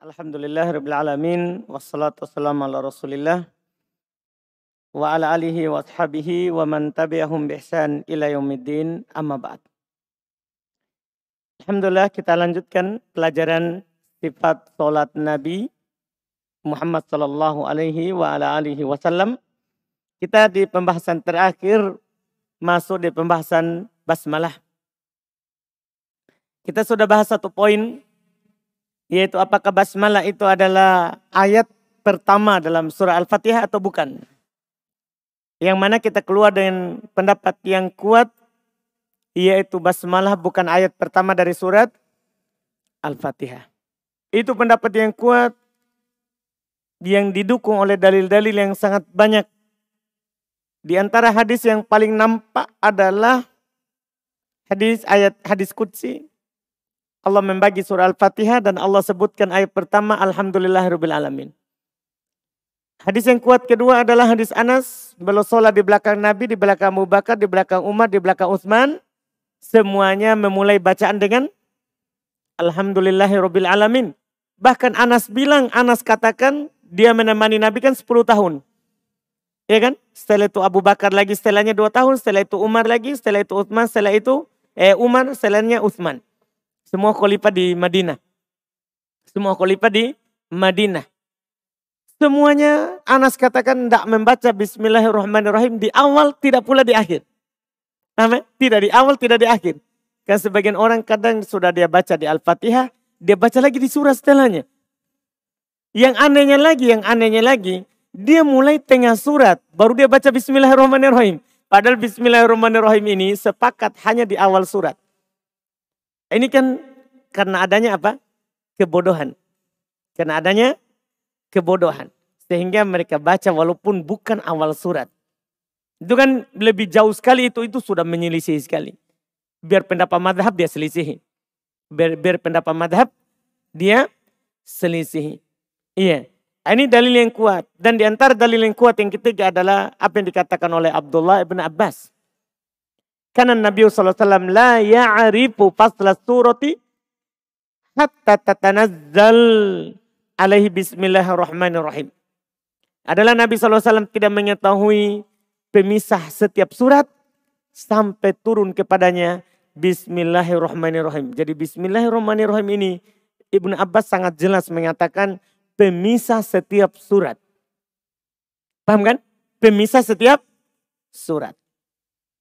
Alhamdulillah alamin wassalatu wassalamu ala Rasulillah wa ala alihi wa ashabihi wa man tabi'ahum bi ihsan ila yaumiddin amma ba'd. Alhamdulillah kita lanjutkan pelajaran sifat salat Nabi Muhammad sallallahu alaihi wa ala alihi wasallam. Kita di pembahasan terakhir masuk di pembahasan basmalah. Kita sudah bahas satu poin yaitu apakah basmalah itu adalah ayat pertama dalam surah Al-Fatihah atau bukan. Yang mana kita keluar dengan pendapat yang kuat yaitu basmalah bukan ayat pertama dari surat Al-Fatihah. Itu pendapat yang kuat yang didukung oleh dalil-dalil yang sangat banyak. Di antara hadis yang paling nampak adalah hadis ayat hadis qudsi Allah membagi surah Al-Fatihah dan Allah sebutkan ayat pertama Alhamdulillah Rabbil Alamin. Hadis yang kuat kedua adalah hadis Anas. Beliau sholat di belakang Nabi, di belakang Abu Bakar, di belakang Umar, di belakang Utsman. Semuanya memulai bacaan dengan Alhamdulillahi Rabbil Alamin. Bahkan Anas bilang, Anas katakan dia menemani Nabi kan 10 tahun. Ya kan? Setelah itu Abu Bakar lagi, setelahnya 2 tahun, setelah itu Umar lagi, setelah itu Utsman, setelah itu eh Umar, setelahnya Utsman. Semua khalifah di Madinah. Semua khalifah di Madinah. Semuanya Anas katakan tidak membaca Bismillahirrahmanirrahim di awal tidak pula di akhir. Amin. Tidak di awal, tidak di akhir. Kan sebagian orang kadang sudah dia baca di Al-Fatihah, dia baca lagi di surah setelahnya. Yang anehnya lagi, yang anehnya lagi, dia mulai tengah surat, baru dia baca Bismillahirrahmanirrahim. Padahal Bismillahirrahmanirrahim ini sepakat hanya di awal surat. Ini kan karena adanya apa? Kebodohan. Karena adanya kebodohan. Sehingga mereka baca walaupun bukan awal surat. Itu kan lebih jauh sekali itu, itu sudah menyelisih sekali. Biar pendapat madhab dia selisihi. Biar, biar pendapat madhab dia selisihi. Iya. Ini dalil yang kuat. Dan di antara dalil yang kuat yang ketiga adalah apa yang dikatakan oleh Abdullah ibn Abbas. Karena Nabi SAW la ya'arifu fasla surati hatta tatanazzal alaihi bismillahirrahmanirrahim. Adalah Nabi SAW tidak mengetahui pemisah setiap surat sampai turun kepadanya Bismillahirrahmanirrahim. Jadi Bismillahirrahmanirrahim ini Ibnu Abbas sangat jelas mengatakan pemisah setiap surat. Paham kan? Pemisah setiap surat.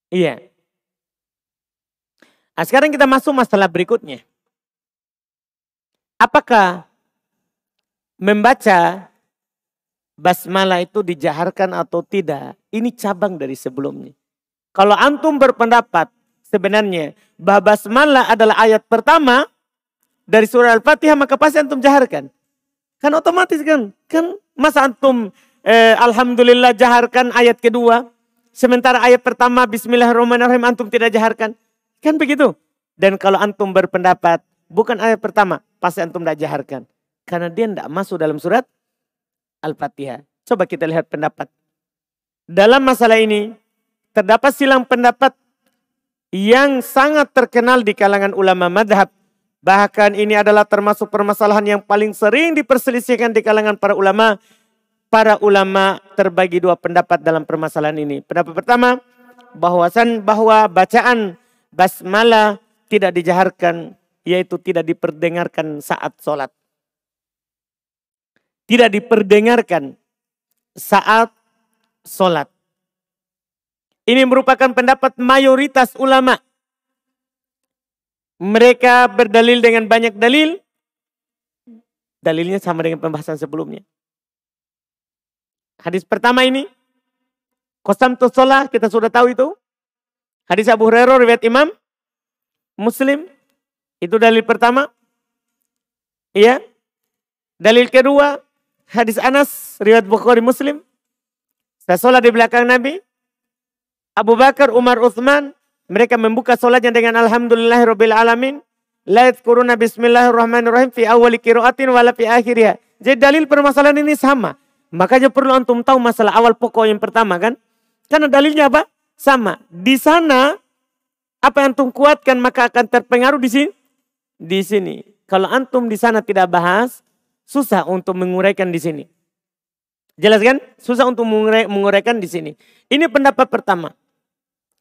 Iya. Nah, sekarang kita masuk masalah berikutnya. Apakah membaca basmalah itu dijaharkan atau tidak? Ini cabang dari sebelumnya. Kalau antum berpendapat sebenarnya bahwa basmalah adalah ayat pertama dari surah Al-Fatihah maka pasti antum jaharkan. Kan otomatis kan? Kan masa antum eh, Alhamdulillah jaharkan ayat kedua. Sementara ayat pertama Bismillahirrahmanirrahim antum tidak jaharkan. Kan begitu. Dan kalau antum berpendapat, bukan ayat pertama, pasti antum tidak jaharkan. Karena dia tidak masuk dalam surat Al-Fatihah. Coba kita lihat pendapat. Dalam masalah ini, terdapat silang pendapat yang sangat terkenal di kalangan ulama madhab. Bahkan ini adalah termasuk permasalahan yang paling sering diperselisihkan di kalangan para ulama. Para ulama terbagi dua pendapat dalam permasalahan ini. Pendapat pertama, bahwasan bahwa bacaan basmalah tidak dijaharkan, yaitu tidak diperdengarkan saat sholat. Tidak diperdengarkan saat sholat. Ini merupakan pendapat mayoritas ulama. Mereka berdalil dengan banyak dalil. Dalilnya sama dengan pembahasan sebelumnya. Hadis pertama ini. Kosam tu sholat, kita sudah tahu itu. Hadis Abu Hurairah riwayat Imam Muslim. Itu dalil pertama. Iya. Dalil kedua, hadis Anas riwayat Bukhari Muslim. Saya sholat di belakang Nabi. Abu Bakar, Umar, Uthman. Mereka membuka sholatnya dengan Alhamdulillah Rabbil Alamin. La bismillahirrahmanirrahim fi awali kiraatin wala fi akhirnya. Jadi dalil permasalahan ini sama. Makanya perlu antum tahu masalah awal pokok yang pertama kan. Karena dalilnya apa? Sama. Di sana apa yang antum kuatkan maka akan terpengaruh di sini. Di sini. Kalau antum di sana tidak bahas, susah untuk menguraikan di sini. Jelas kan? Susah untuk menguraikan di sini. Ini pendapat pertama.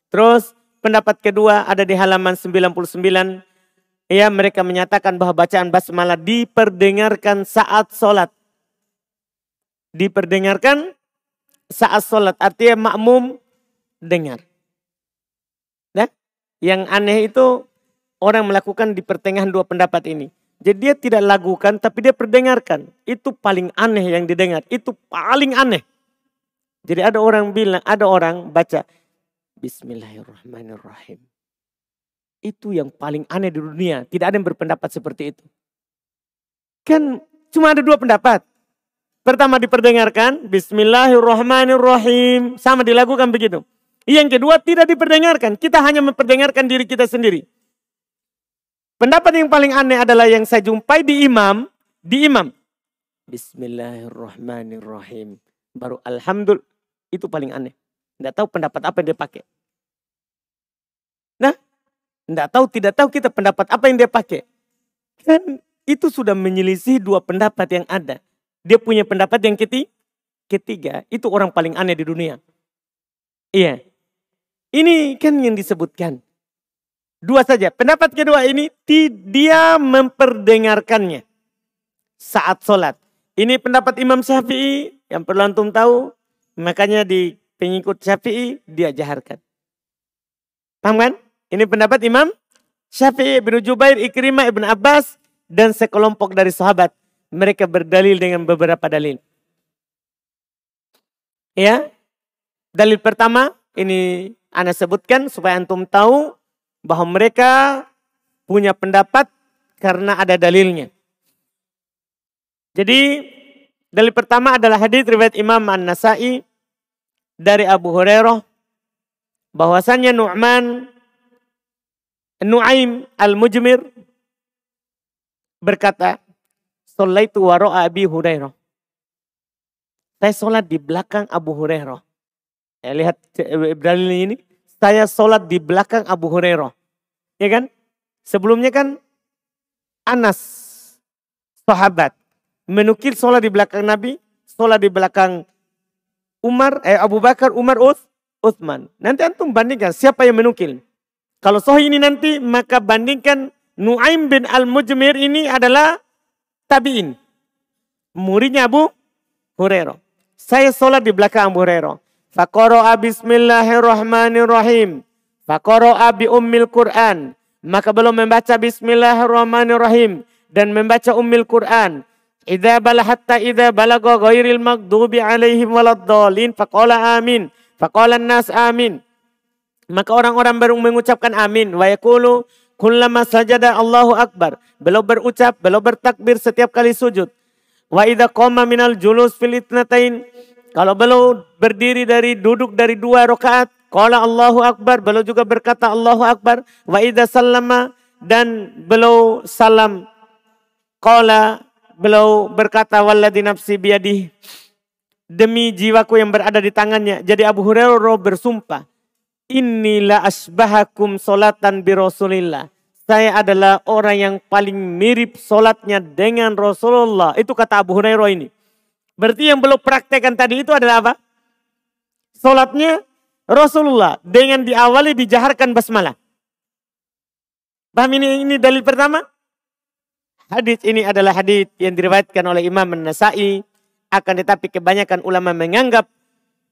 Terus pendapat kedua ada di halaman 99. Ya mereka menyatakan bahwa bacaan basmalah diperdengarkan saat sholat. Diperdengarkan saat sholat. Artinya makmum dengar. Nah, yang aneh itu orang melakukan di pertengahan dua pendapat ini. Jadi dia tidak lakukan tapi dia perdengarkan. Itu paling aneh yang didengar. Itu paling aneh. Jadi ada orang bilang, ada orang baca Bismillahirrahmanirrahim. Itu yang paling aneh di dunia. Tidak ada yang berpendapat seperti itu. Kan cuma ada dua pendapat. Pertama diperdengarkan, Bismillahirrahmanirrahim. Sama dilakukan begitu. Yang kedua tidak diperdengarkan. Kita hanya memperdengarkan diri kita sendiri. Pendapat yang paling aneh adalah yang saya jumpai di imam, di imam. Bismillahirrahmanirrahim. Baru alhamdulillah itu paling aneh. Tidak tahu pendapat apa yang dia pakai. Nah, tidak tahu, tidak tahu kita pendapat apa yang dia pakai. Kan itu sudah menyelisih dua pendapat yang ada. Dia punya pendapat yang ketiga, ketiga itu orang paling aneh di dunia. Iya. Ini kan yang disebutkan. Dua saja. Pendapat kedua ini dia memperdengarkannya saat sholat. Ini pendapat Imam Syafi'i yang perlu antum tahu. Makanya di pengikut Syafi'i dia jaharkan. Paham kan? Ini pendapat Imam Syafi'i, Ibnu Jubair, Ikrimah, Ibn Abbas, dan sekelompok dari sahabat. Mereka berdalil dengan beberapa dalil. Ya, dalil pertama ini Anda sebutkan supaya antum tahu bahwa mereka punya pendapat karena ada dalilnya. Jadi dalil pertama adalah hadis riwayat Imam An-Nasai dari Abu Hurairah bahwasannya Nu'man Nu'aim Al-Mujmir berkata, "Shallaitu wara'a Abi Hurairah." Saya sholat di belakang Abu Hurairah. Ya, lihat dalil ini saya sholat di belakang Abu Hurairah. Ya kan? Sebelumnya kan Anas, sahabat, menukil sholat di belakang Nabi, sholat di belakang Umar, eh Abu Bakar, Umar, Uth, Uthman. Nanti antum bandingkan siapa yang menukil. Kalau sahih ini nanti maka bandingkan Nuaim bin Al-Mujmir ini adalah tabi'in. Muridnya Abu Hurairah. Saya sholat di belakang Abu Hurairah. Faqara'a bismillahirrahmanirrahim. Faqara'a bi ummil Qur'an. Maka belum membaca bismillahirrahmanirrahim. Dan membaca ummil Qur'an. Idza bala hatta idza balagha ghairil maghdubi alaihim waladdallin faqala amin. Faqala nas amin. Maka orang-orang baru mengucapkan amin. Wa yaqulu kullama sajada Allahu akbar. Belum berucap, belum bertakbir setiap kali sujud. Wa idza qama minal julus fil itnatain kalau beliau berdiri dari duduk dari dua rakaat, qala Allahu Akbar, beliau juga berkata Allahu Akbar, wa idza sallama dan beliau salam qala beliau berkata walladzi nafsi demi jiwaku yang berada di tangannya. Jadi Abu Hurairah bersumpah, inilah asbahakum solatan bi Rasulillah. Saya adalah orang yang paling mirip solatnya dengan Rasulullah. Itu kata Abu Hurairah ini. Berarti yang belum praktekkan tadi itu adalah apa? Solatnya Rasulullah dengan diawali dijaharkan basmalah. Paham ini, ini dalil pertama? Hadis ini adalah hadis yang diriwayatkan oleh Imam An-Nasai. Akan tetapi kebanyakan ulama menganggap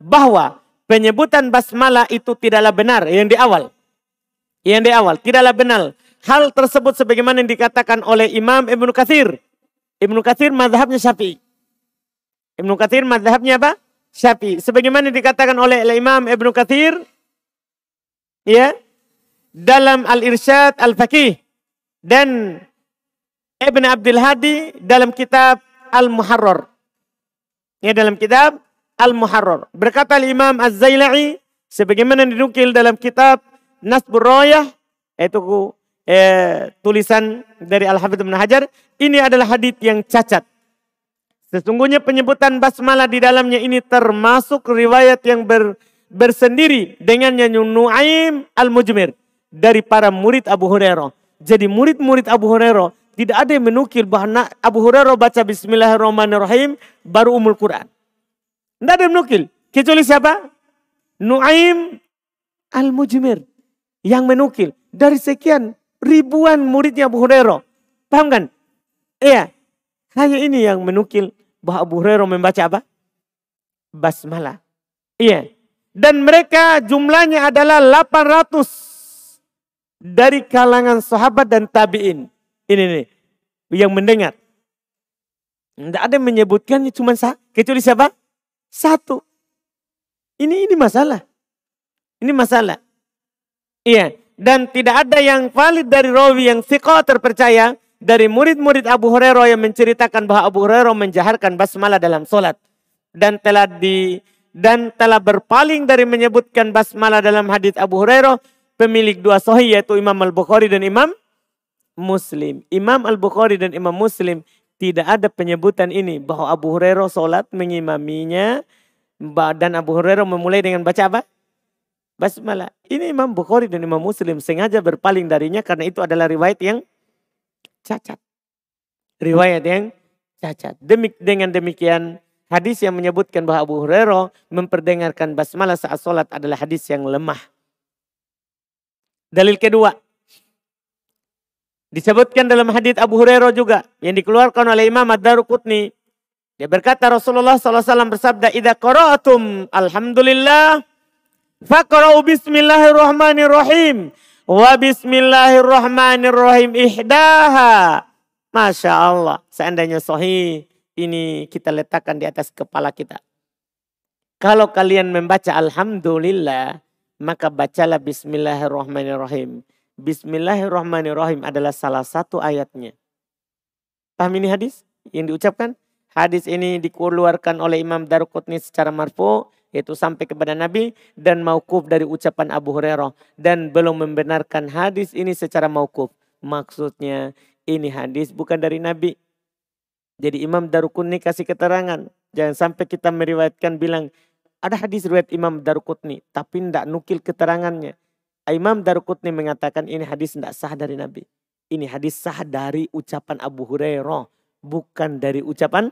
bahwa penyebutan basmalah itu tidaklah benar yang di awal. Yang di awal tidaklah benar. Hal tersebut sebagaimana yang dikatakan oleh Imam Ibnu Katsir. Ibnu Katsir mazhabnya Syafi'i. Ibnu Katsir madhabnya apa? Syafi'i. Sebagaimana dikatakan oleh Imam Ibnu Katsir ya dalam Al-Irsyad Al-Faqih dan Ibn Abdul Hadi dalam kitab Al-Muharrar. Ya dalam kitab Al-Muharrar. Berkata Imam Az-Zailai sebagaimana dinukil dalam kitab Nasbur Royah itu eh, tulisan dari Al-Hafidh Ibn Hajar ini adalah hadith yang cacat. Sesungguhnya penyebutan basmalah di dalamnya ini termasuk riwayat yang ber, bersendiri dengan Nuaim al-Mujmir dari para murid Abu Hurairah. Jadi murid-murid Abu Hurairah tidak ada yang menukil bahwa Abu Hurairah baca Bismillahirrahmanirrahim baru umul Quran. Tidak ada yang menukil. Kecuali siapa? Nuaim Al-Mujmir. Yang menukil. Dari sekian ribuan muridnya Abu Hurairah. Paham kan? Iya. Hanya ini yang menukil bahwa Abu Hurairah membaca apa? Basmalah. Iya. Dan mereka jumlahnya adalah 800 dari kalangan sahabat dan tabi'in. Ini nih, yang mendengar. Tidak ada yang menyebutkannya cuma satu. Kecuali siapa? Satu. Ini ini masalah. Ini masalah. Iya. Dan tidak ada yang valid dari rawi yang sikoh terpercaya dari murid-murid Abu Hurairah yang menceritakan bahwa Abu Hurairah menjaharkan basmalah dalam solat dan telah di dan telah berpaling dari menyebutkan basmalah dalam hadis Abu Hurairah pemilik dua sahih yaitu Imam Al-Bukhari dan Imam Muslim. Imam Al-Bukhari dan Imam Muslim tidak ada penyebutan ini bahwa Abu Hurairah solat mengimaminya dan Abu Hurairah memulai dengan baca apa? Basmalah. Ini Imam Bukhari dan Imam Muslim sengaja berpaling darinya karena itu adalah riwayat yang cacat. Riwayat yang cacat. Demik, dengan demikian hadis yang menyebutkan bahwa Abu Hurairah memperdengarkan basmalah saat sholat adalah hadis yang lemah. Dalil kedua. Disebutkan dalam hadis Abu Hurairah juga yang dikeluarkan oleh Imam Ad-Daruqutni. Dia berkata Rasulullah SAW bersabda, "Idza qara'atum alhamdulillah Faqra'u bismillahirrahmanirrahim. Wa bismillahirrahmanirrahim ihdaha. Masya Allah. Seandainya sahih ini kita letakkan di atas kepala kita. Kalau kalian membaca Alhamdulillah, maka bacalah Bismillahirrahmanirrahim. Bismillahirrahmanirrahim adalah salah satu ayatnya. Paham ini hadis yang diucapkan? Hadis ini dikeluarkan oleh Imam Daruqutni secara marfu yaitu sampai kepada Nabi dan maukuf dari ucapan Abu Hurairah dan belum membenarkan hadis ini secara maukuf. Maksudnya ini hadis bukan dari Nabi. Jadi Imam Darukutni kasih keterangan. Jangan sampai kita meriwayatkan bilang ada hadis riwayat Imam Darukutni tapi tidak nukil keterangannya. Imam Darukutni mengatakan ini hadis tidak sah dari Nabi. Ini hadis sah dari ucapan Abu Hurairah bukan dari ucapan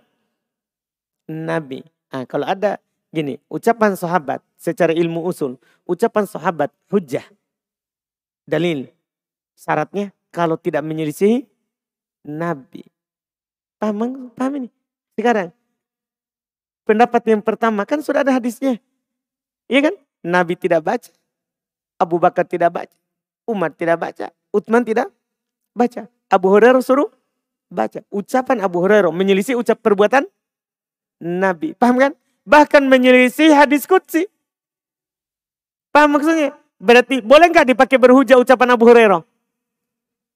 Nabi. Nah, kalau ada Gini, ucapan sahabat secara ilmu usul, ucapan sahabat hujah. Dalil. Syaratnya kalau tidak menyelisihi Nabi. Paham, paham ini? Sekarang, pendapat yang pertama kan sudah ada hadisnya. Iya kan? Nabi tidak baca. Abu Bakar tidak baca. Umar tidak baca. Utsman tidak baca. Abu Hurairah suruh baca. Ucapan Abu Hurairah menyelisih ucap perbuatan Nabi. Paham kan? Bahkan menyelisih hadis kutsi. Paham maksudnya? Berarti boleh nggak dipakai berhujah ucapan Abu Hurairah?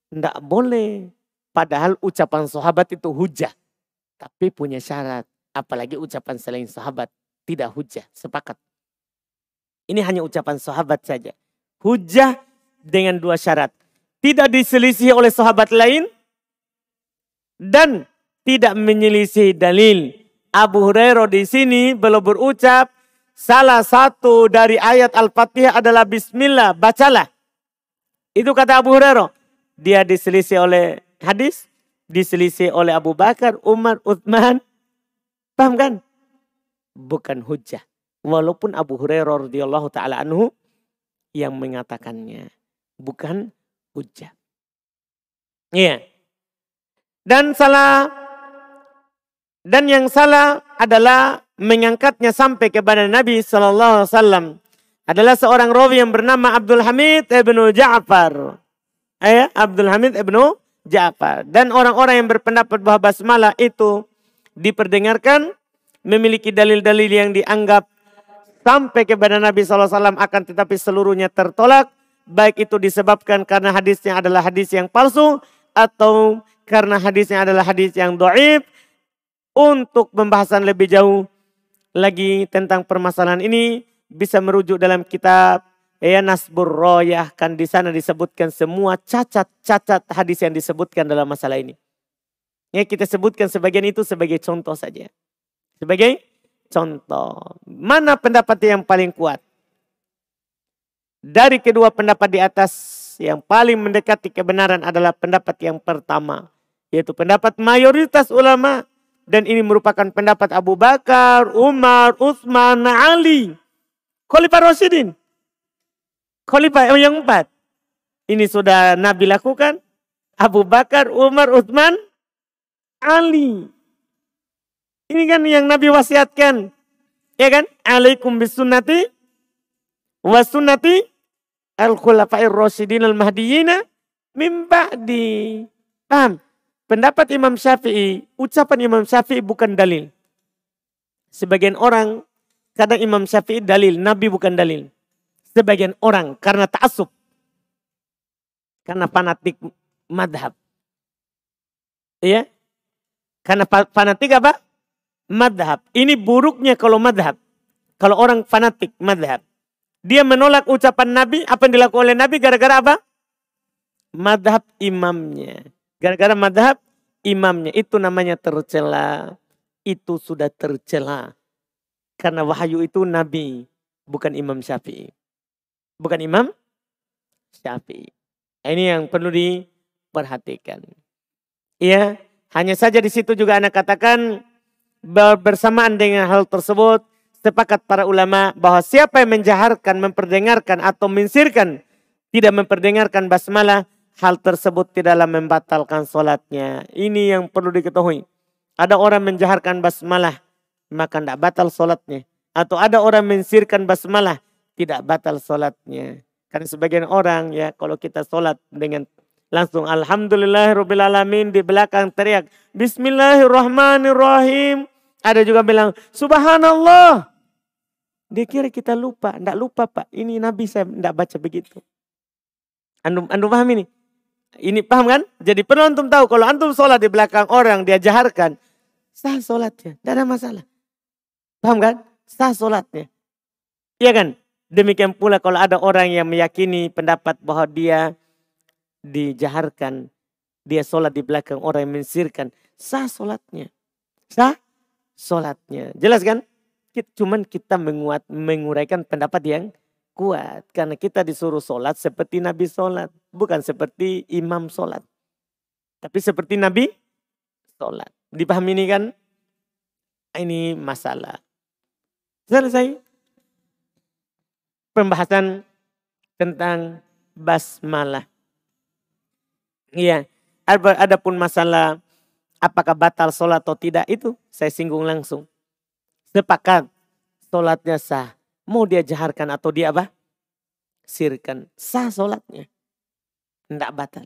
Tidak boleh. Padahal ucapan sahabat itu hujah. Tapi punya syarat. Apalagi ucapan selain sahabat. Tidak hujah. Sepakat. Ini hanya ucapan sahabat saja. Hujah dengan dua syarat. Tidak diselisih oleh sahabat lain. Dan tidak menyelisih dalil Abu Hurairah di sini belum berucap salah satu dari ayat Al-Fatihah adalah bismillah, bacalah. Itu kata Abu Hurairah. Dia diselisih oleh hadis, diselisih oleh Abu Bakar, Umar, Uthman. Paham kan? Bukan hujah. Walaupun Abu Hurairah radhiyallahu taala anhu yang mengatakannya. Bukan hujah. Iya. Dan salah dan yang salah adalah mengangkatnya sampai kepada Nabi Sallallahu Alaihi Wasallam adalah seorang rawi yang bernama Abdul Hamid ibnu Ja'far. Eh, Abdul Hamid ibnu Ja'far. Dan orang-orang yang berpendapat bahwa basmalah itu diperdengarkan memiliki dalil-dalil yang dianggap sampai kepada Nabi SAW akan tetapi seluruhnya tertolak. Baik itu disebabkan karena hadisnya adalah hadis yang palsu atau karena hadisnya adalah hadis yang doib untuk pembahasan lebih jauh lagi tentang permasalahan ini bisa merujuk dalam kitab Ya Nasbur Royah kan di sana disebutkan semua cacat-cacat hadis yang disebutkan dalam masalah ini. Ya kita sebutkan sebagian itu sebagai contoh saja. Sebagai contoh. Mana pendapat yang paling kuat? Dari kedua pendapat di atas yang paling mendekati kebenaran adalah pendapat yang pertama Yaitu pendapat mayoritas ulama. Dan ini merupakan pendapat Abu Bakar, Umar, Utsman, Ali. Khalifah Rasidin. Khalifah yang empat. Ini sudah Nabi lakukan. Abu Bakar, Umar, Utsman, Ali. Ini kan yang Nabi wasiatkan. Ya kan? Alaikum bisunnati wa sunnati al-khulafair rasyidin al-mahdiyina mim ba'di. Paham? Pendapat Imam Syafi'i, ucapan Imam Syafi'i bukan dalil. Sebagian orang, kadang Imam Syafi'i dalil, Nabi bukan dalil. Sebagian orang karena ta'asub. Karena fanatik madhab. Iya? Karena fanatik apa? Madhab. Ini buruknya kalau madhab. Kalau orang fanatik madhab. Dia menolak ucapan Nabi, apa yang dilakukan oleh Nabi gara-gara apa? Madhab imamnya. Gara-gara madhab imamnya itu namanya tercela. Itu sudah tercela. Karena wahyu itu nabi. Bukan imam syafi'i. Bukan imam syafi'i. Ini yang perlu diperhatikan. Iya, hanya saja di situ juga anak katakan bersamaan dengan hal tersebut sepakat para ulama bahwa siapa yang menjaharkan, memperdengarkan atau mensirkan tidak memperdengarkan basmalah hal tersebut tidaklah membatalkan sholatnya. Ini yang perlu diketahui. Ada orang menjaharkan basmalah, maka tidak batal sholatnya. Atau ada orang mensirkan basmalah, tidak batal sholatnya. Karena sebagian orang ya kalau kita sholat dengan langsung Alhamdulillahirrahmanirrahim di belakang teriak Bismillahirrahmanirrahim. Ada juga bilang Subhanallah. Dia kira kita lupa. Tidak lupa pak. Ini Nabi saya tidak baca begitu. Anda, anda paham ini? Ini paham kan? Jadi perlu antum tahu kalau antum sholat di belakang orang dia jaharkan. Sah sholatnya. Tidak ada masalah. Paham kan? Sah sholatnya. Iya kan? Demikian pula kalau ada orang yang meyakini pendapat bahwa dia dijaharkan. Dia sholat di belakang orang yang mensirkan. Sah sholatnya. Sah sholatnya. Jelas kan? Cuman kita menguat, menguraikan pendapat yang kuat. Karena kita disuruh sholat seperti Nabi sholat. Bukan seperti imam sholat. Tapi seperti Nabi sholat. Dipahami ini kan? Ini masalah. Selesai. Pembahasan tentang basmalah. Iya. Adapun masalah apakah batal sholat atau tidak itu saya singgung langsung. Sepakat sholatnya sah Mau dia jaharkan atau dia apa? Sirkan. Sah sholatnya. Tidak batal.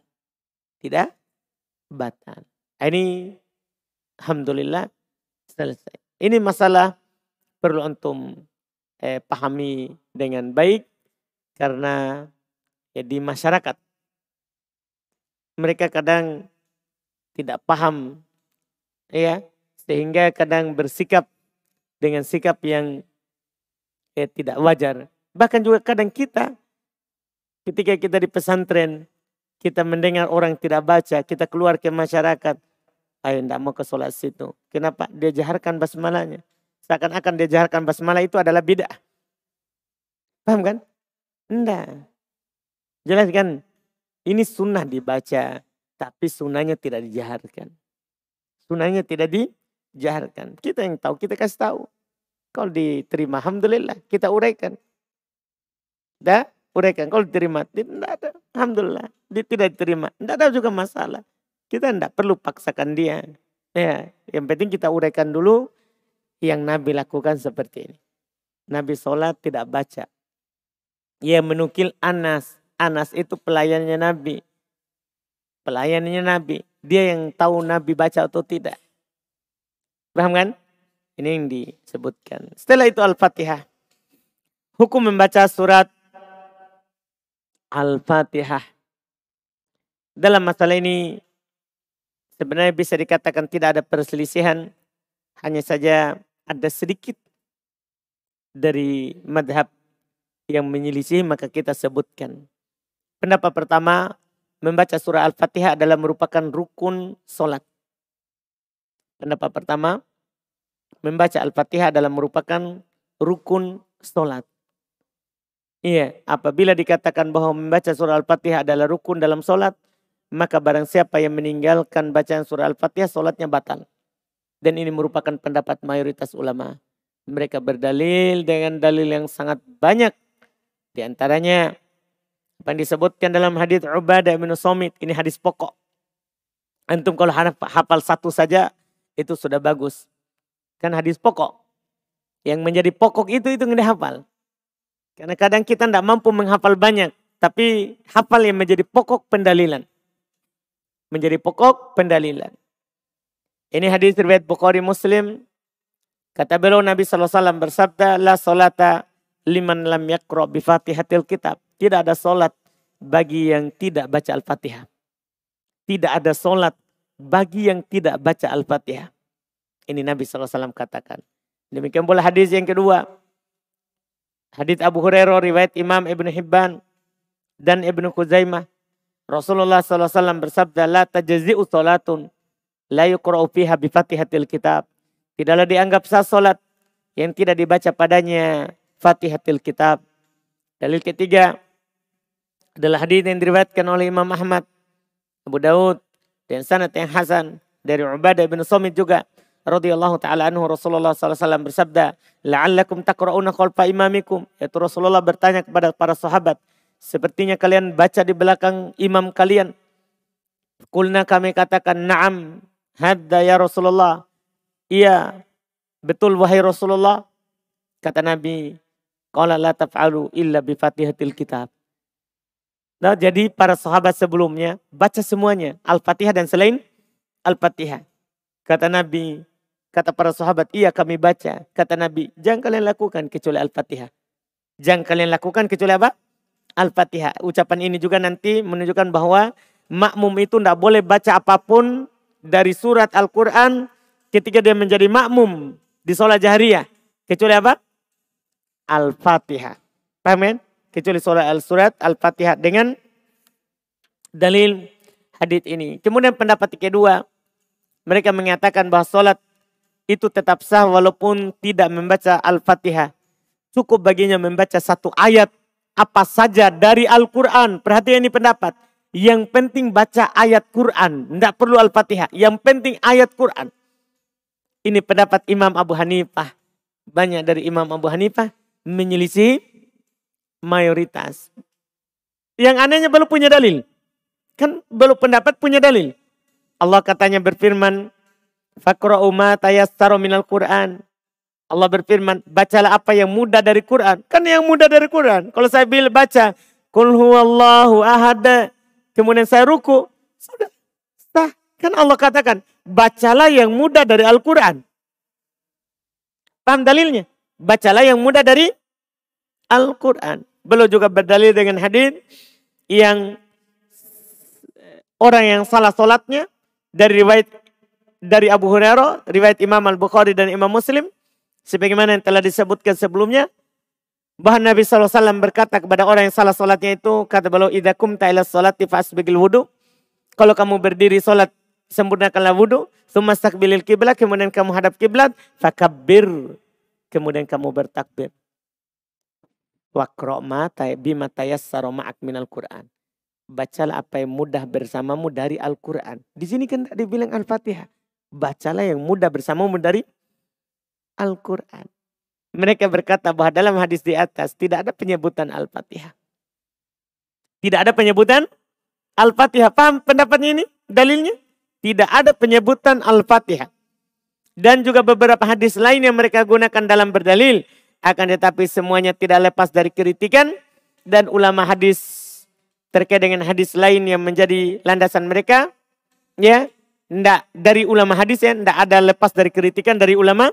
Tidak batal. Ini Alhamdulillah selesai. Ini masalah perlu antum eh, pahami dengan baik. Karena ya, di masyarakat mereka kadang tidak paham ya sehingga kadang bersikap dengan sikap yang eh, tidak wajar. Bahkan juga kadang kita ketika kita di pesantren, kita mendengar orang tidak baca, kita keluar ke masyarakat, ayo tidak mau ke sholat situ. Kenapa? Dia jaharkan basmalahnya. Seakan-akan dia jaharkan basmalah itu adalah bid'ah. Paham kan? Tidak. Jelas kan? Ini sunnah dibaca, tapi sunnahnya tidak dijaharkan. Sunnahnya tidak dijaharkan. Kita yang tahu, kita kasih tahu. Kalau diterima, Alhamdulillah, kita uraikan. Dah, uraikan. Kalau diterima, tidak ada. Alhamdulillah, dia tidak diterima. Tidak ada juga masalah. Kita tidak perlu paksakan dia. Ya, yang penting kita uraikan dulu yang Nabi lakukan seperti ini. Nabi sholat tidak baca. Ia menukil Anas. Anas itu pelayannya Nabi. Pelayannya Nabi. Dia yang tahu Nabi baca atau tidak. Paham kan? Ini yang disebutkan. Setelah itu Al-Fatihah. Hukum membaca surat Al-Fatihah. Dalam masalah ini sebenarnya bisa dikatakan tidak ada perselisihan. Hanya saja ada sedikit dari madhab yang menyelisih maka kita sebutkan. Pendapat pertama, membaca surah Al-Fatihah adalah merupakan rukun solat. Pendapat pertama, membaca Al-Fatihah adalah merupakan rukun sholat. Iya, apabila dikatakan bahwa membaca surah Al-Fatihah adalah rukun dalam sholat, maka barang siapa yang meninggalkan bacaan surah Al-Fatihah, solatnya batal. Dan ini merupakan pendapat mayoritas ulama. Mereka berdalil dengan dalil yang sangat banyak. Di antaranya apa yang disebutkan dalam hadis Ubadah bin Somit. Ini hadis pokok. Antum kalau hafal satu saja itu sudah bagus. Kan hadis pokok. Yang menjadi pokok itu itu yang dihafal. Karena kadang kita tidak mampu menghafal banyak. Tapi hafal yang menjadi pokok pendalilan. Menjadi pokok pendalilan. Ini hadis riwayat Bukhari Muslim. Kata beliau Nabi SAW bersabda, La solata liman lam yakro bifatihatil kitab. Tidak ada solat bagi yang tidak baca Al-Fatihah. Tidak ada solat bagi yang tidak baca Al-Fatihah. Ini Nabi SAW katakan. Demikian pula hadis yang kedua. Hadis Abu Hurairah riwayat Imam Ibn Hibban dan Ibn Khuzaimah. Rasulullah SAW bersabda, La tajazi'u salatun la yukra'u fiha bifatihatil kitab. Tidaklah dianggap sah solat yang tidak dibaca padanya fatihatil kitab. Dalil ketiga adalah hadis yang diriwayatkan oleh Imam Ahmad, Abu Daud, dan sanad yang hasan dari Ubadah bin Somit juga radhiyallahu taala anhu Rasulullah SAW bersabda, "La'allakum taqra'una khalfa imamikum." Yaitu Rasulullah bertanya kepada para sahabat, sepertinya kalian baca di belakang imam kalian. Kulna kami katakan, "Na'am." Hadda ya Rasulullah. Iya, betul wahai Rasulullah. Kata Nabi, Qala la taf'alu illa bi fatihatil kitab. Nah, jadi para sahabat sebelumnya baca semuanya Al-Fatihah dan selain Al-Fatihah. Kata Nabi, kata para sahabat, iya kami baca. Kata Nabi, jangan kalian lakukan kecuali Al-Fatihah. Jangan kalian lakukan kecuali apa? Al-Fatihah. Ucapan ini juga nanti menunjukkan bahwa makmum itu tidak boleh baca apa pun dari surat Al-Quran ketika dia menjadi makmum di sholat jahriyah. Kecuali apa? Al-Fatihah. Paham kan? kecuali surah al-surat al-fatihah dengan dalil hadith ini. Kemudian pendapat kedua, mereka mengatakan bahwa sholat itu tetap sah walaupun tidak membaca al-fatihah. Cukup baginya membaca satu ayat apa saja dari Al-Quran. Perhatikan ini pendapat. Yang penting baca ayat Quran. Tidak perlu Al-Fatihah. Yang penting ayat Quran. Ini pendapat Imam Abu Hanifah. Banyak dari Imam Abu Hanifah menyelisih mayoritas. Yang anehnya belum punya dalil. Kan belum pendapat punya dalil. Allah katanya berfirman, Fakra'u ma tayassara minal Qur'an. Allah berfirman, bacalah apa yang mudah dari Quran. Kan yang mudah dari Quran. Kalau saya bila baca, Kul huwallahu ahad. Kemudian saya ruku. Sudah. Sah. Kan Allah katakan, bacalah yang mudah dari Al-Quran. Paham dalilnya? Bacalah yang mudah dari Al-Quran. Beliau juga berdalil dengan hadis yang orang yang salah solatnya dari riwayat dari Abu Hurairah, riwayat Imam Al-Bukhari dan Imam Muslim. Sebagaimana yang telah disebutkan sebelumnya. Bahwa Nabi SAW berkata kepada orang yang salah solatnya itu. Kata beliau, Idha kumta ila solati fasbigil wudu. Kalau kamu berdiri solat, sempurnakanlah wudu. Summa stakbilil kiblat, kemudian kamu hadap kiblat. Fakabir. Kemudian kamu bertakbir. Wakro ma bima tayassara ma'ak minal Qur'an. Bacalah apa yang mudah bersamamu dari Al-Quran. Di sini kan dibilang Al-Fatihah. Bacalah yang mudah bersamamu dari Al-Quran. Mereka berkata bahwa dalam hadis di atas tidak ada penyebutan Al-Fatihah. Tidak ada penyebutan Al-Fatihah. Paham pendapatnya ini? Dalilnya? Tidak ada penyebutan Al-Fatihah. Dan juga beberapa hadis lain yang mereka gunakan dalam berdalil akan tetapi semuanya tidak lepas dari kritikan dan ulama hadis terkait dengan hadis lain yang menjadi landasan mereka ya ndak dari ulama hadis ya ndak ada lepas dari kritikan dari ulama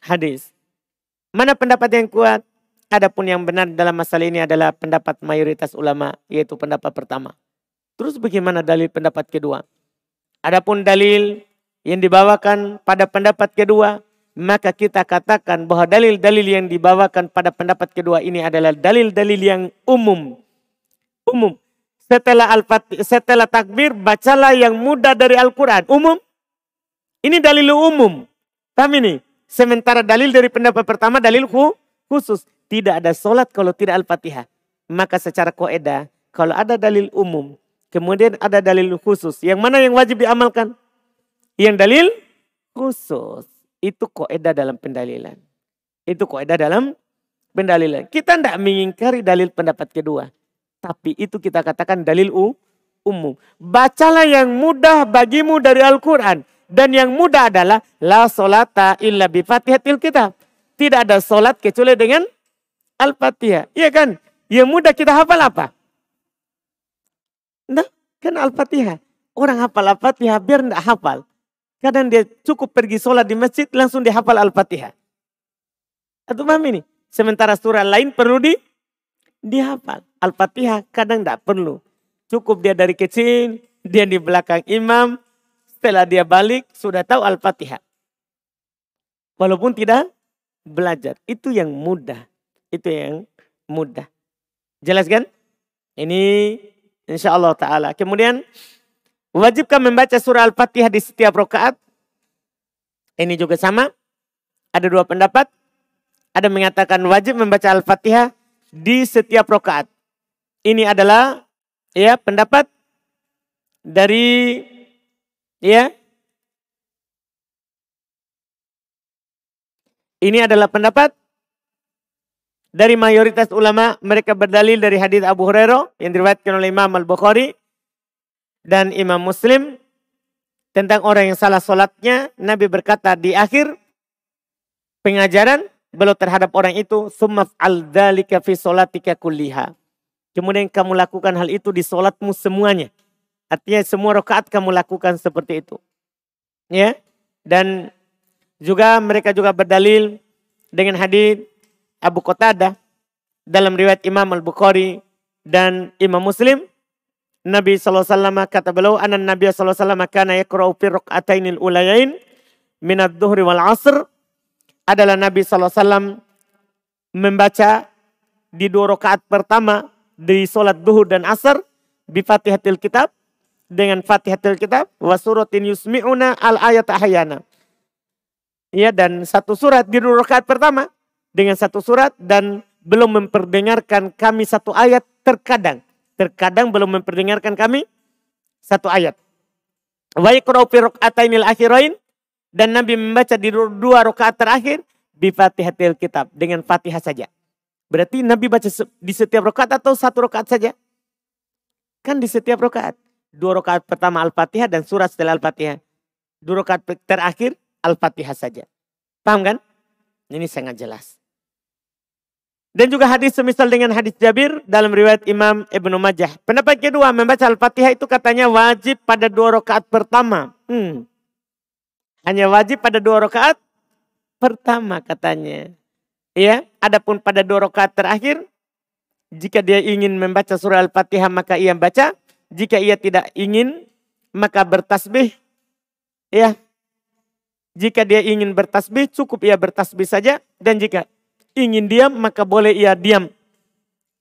hadis mana pendapat yang kuat adapun yang benar dalam masalah ini adalah pendapat mayoritas ulama yaitu pendapat pertama terus bagaimana dalil pendapat kedua adapun dalil yang dibawakan pada pendapat kedua maka kita katakan bahwa dalil-dalil yang dibawakan pada pendapat kedua ini adalah dalil-dalil yang umum. Umum. Setelah al setelah takbir, bacalah yang mudah dari Al-Quran. Umum. Ini dalil umum. Paham ini? Sementara dalil dari pendapat pertama, dalil khusus. Tidak ada solat kalau tidak Al-Fatihah. Maka secara koedah, kalau ada dalil umum, Kemudian ada dalil khusus. Yang mana yang wajib diamalkan? Yang dalil khusus. Itu koedah dalam pendalilan. Itu koedah dalam pendalilan. Kita tidak mengingkari dalil pendapat kedua. Tapi itu kita katakan dalil u, umum. Bacalah yang mudah bagimu dari Al-Quran. Dan yang mudah adalah la solata illa bi fatihatil kitab. Tidak ada solat kecuali dengan Al-Fatihah. Iya kan? Yang mudah kita hafal apa? Nah, kan Al-Fatihah. Orang hafal Al-Fatihah biar tidak hafal. Kadang dia cukup pergi sholat di masjid langsung dia hafal Al-Fatihah. Atau paham ini? Sementara surah lain perlu di dihafal. Al-Fatihah kadang tidak perlu. Cukup dia dari kecil, dia di belakang imam, setelah dia balik sudah tahu Al-Fatihah. Walaupun tidak belajar. Itu yang mudah. Itu yang mudah. Jelas kan? Ini insya Allah ta'ala. Kemudian wajibkah membaca surah Al-Fatihah di setiap rakaat? Ini juga sama. Ada dua pendapat. Ada mengatakan wajib membaca Al-Fatihah di setiap rokaat. Ini adalah ya pendapat dari ya. Ini adalah pendapat dari mayoritas ulama. Mereka berdalil dari hadis Abu Hurairah yang diriwayatkan oleh Imam Al-Bukhari dan Imam Muslim tentang orang yang salah solatnya. Nabi berkata di akhir pengajaran beliau terhadap orang itu sumaf al dzalika fi salatika kulliha. Kemudian kamu lakukan hal itu di solatmu semuanya. Artinya semua rakaat kamu lakukan seperti itu. Ya. Dan juga mereka juga berdalil dengan hadis Abu Qatadah dalam riwayat Imam Al-Bukhari dan Imam Muslim Nabi SAW kata beliau anan Nabi SAW kana yakra'u fi raka'atainil ulayain minad dhuhri wal asr adalah Nabi SAW membaca di dua rakaat pertama di solat duhur dan asar di fatihatil kitab dengan fatihatil kitab wa suratin yusmi'una al ayat ahyana. Ya dan satu surat di dua rakaat pertama dengan satu surat dan belum memperdengarkan kami satu ayat terkadang. Terkadang belum memperdengarkan kami satu ayat. Wa yakra'u fi akhirain dan Nabi membaca di dua rakaat terakhir di Fatihatil Kitab dengan Fatihah saja. Berarti Nabi baca di setiap rakaat atau satu rakaat saja? Kan di setiap rakaat. Dua rakaat pertama Al-Fatihah dan surat setelah Al-Fatihah. Dua rakaat terakhir Al-Fatihah saja. Paham kan? Ini sangat jelas. Dan juga hadis semisal dengan hadis Jabir dalam riwayat Imam Ibnu Majah. Pendapat kedua membaca Al-Fatihah itu katanya wajib pada dua rakaat pertama. Hmm. Hanya wajib pada dua rakaat pertama katanya. Ya, adapun pada dua rakaat terakhir jika dia ingin membaca surah Al-Fatihah maka ia baca, jika ia tidak ingin maka bertasbih. Ya. Jika dia ingin bertasbih cukup ia bertasbih saja dan jika ingin diam maka boleh ia diam.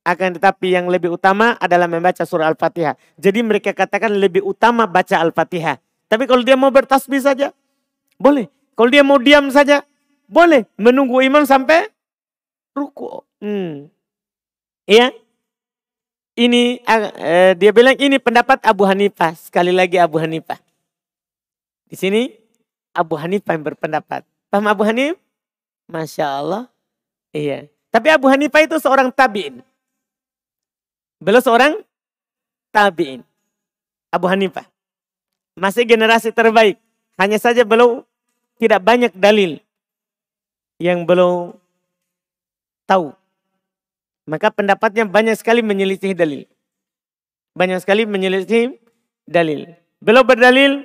Akan tetapi yang lebih utama adalah membaca surah Al-Fatihah. Jadi mereka katakan lebih utama baca Al-Fatihah. Tapi kalau dia mau bertasbih saja, boleh. Kalau dia mau diam saja, boleh. Menunggu imam sampai ruku. Hmm. Iya. Ini eh, dia bilang ini pendapat Abu Hanifah. Sekali lagi Abu Hanifah. Di sini Abu Hanifah yang berpendapat. Paham Abu Hanif? Masya Allah. Iya. Tapi Abu Hanifah itu seorang tabi'in. Beliau seorang tabi'in. Abu Hanifah. Masih generasi terbaik. Hanya saja belum tidak banyak dalil yang belum tahu. Maka pendapatnya banyak sekali menyelisih dalil. Banyak sekali menyelisih dalil. Belum berdalil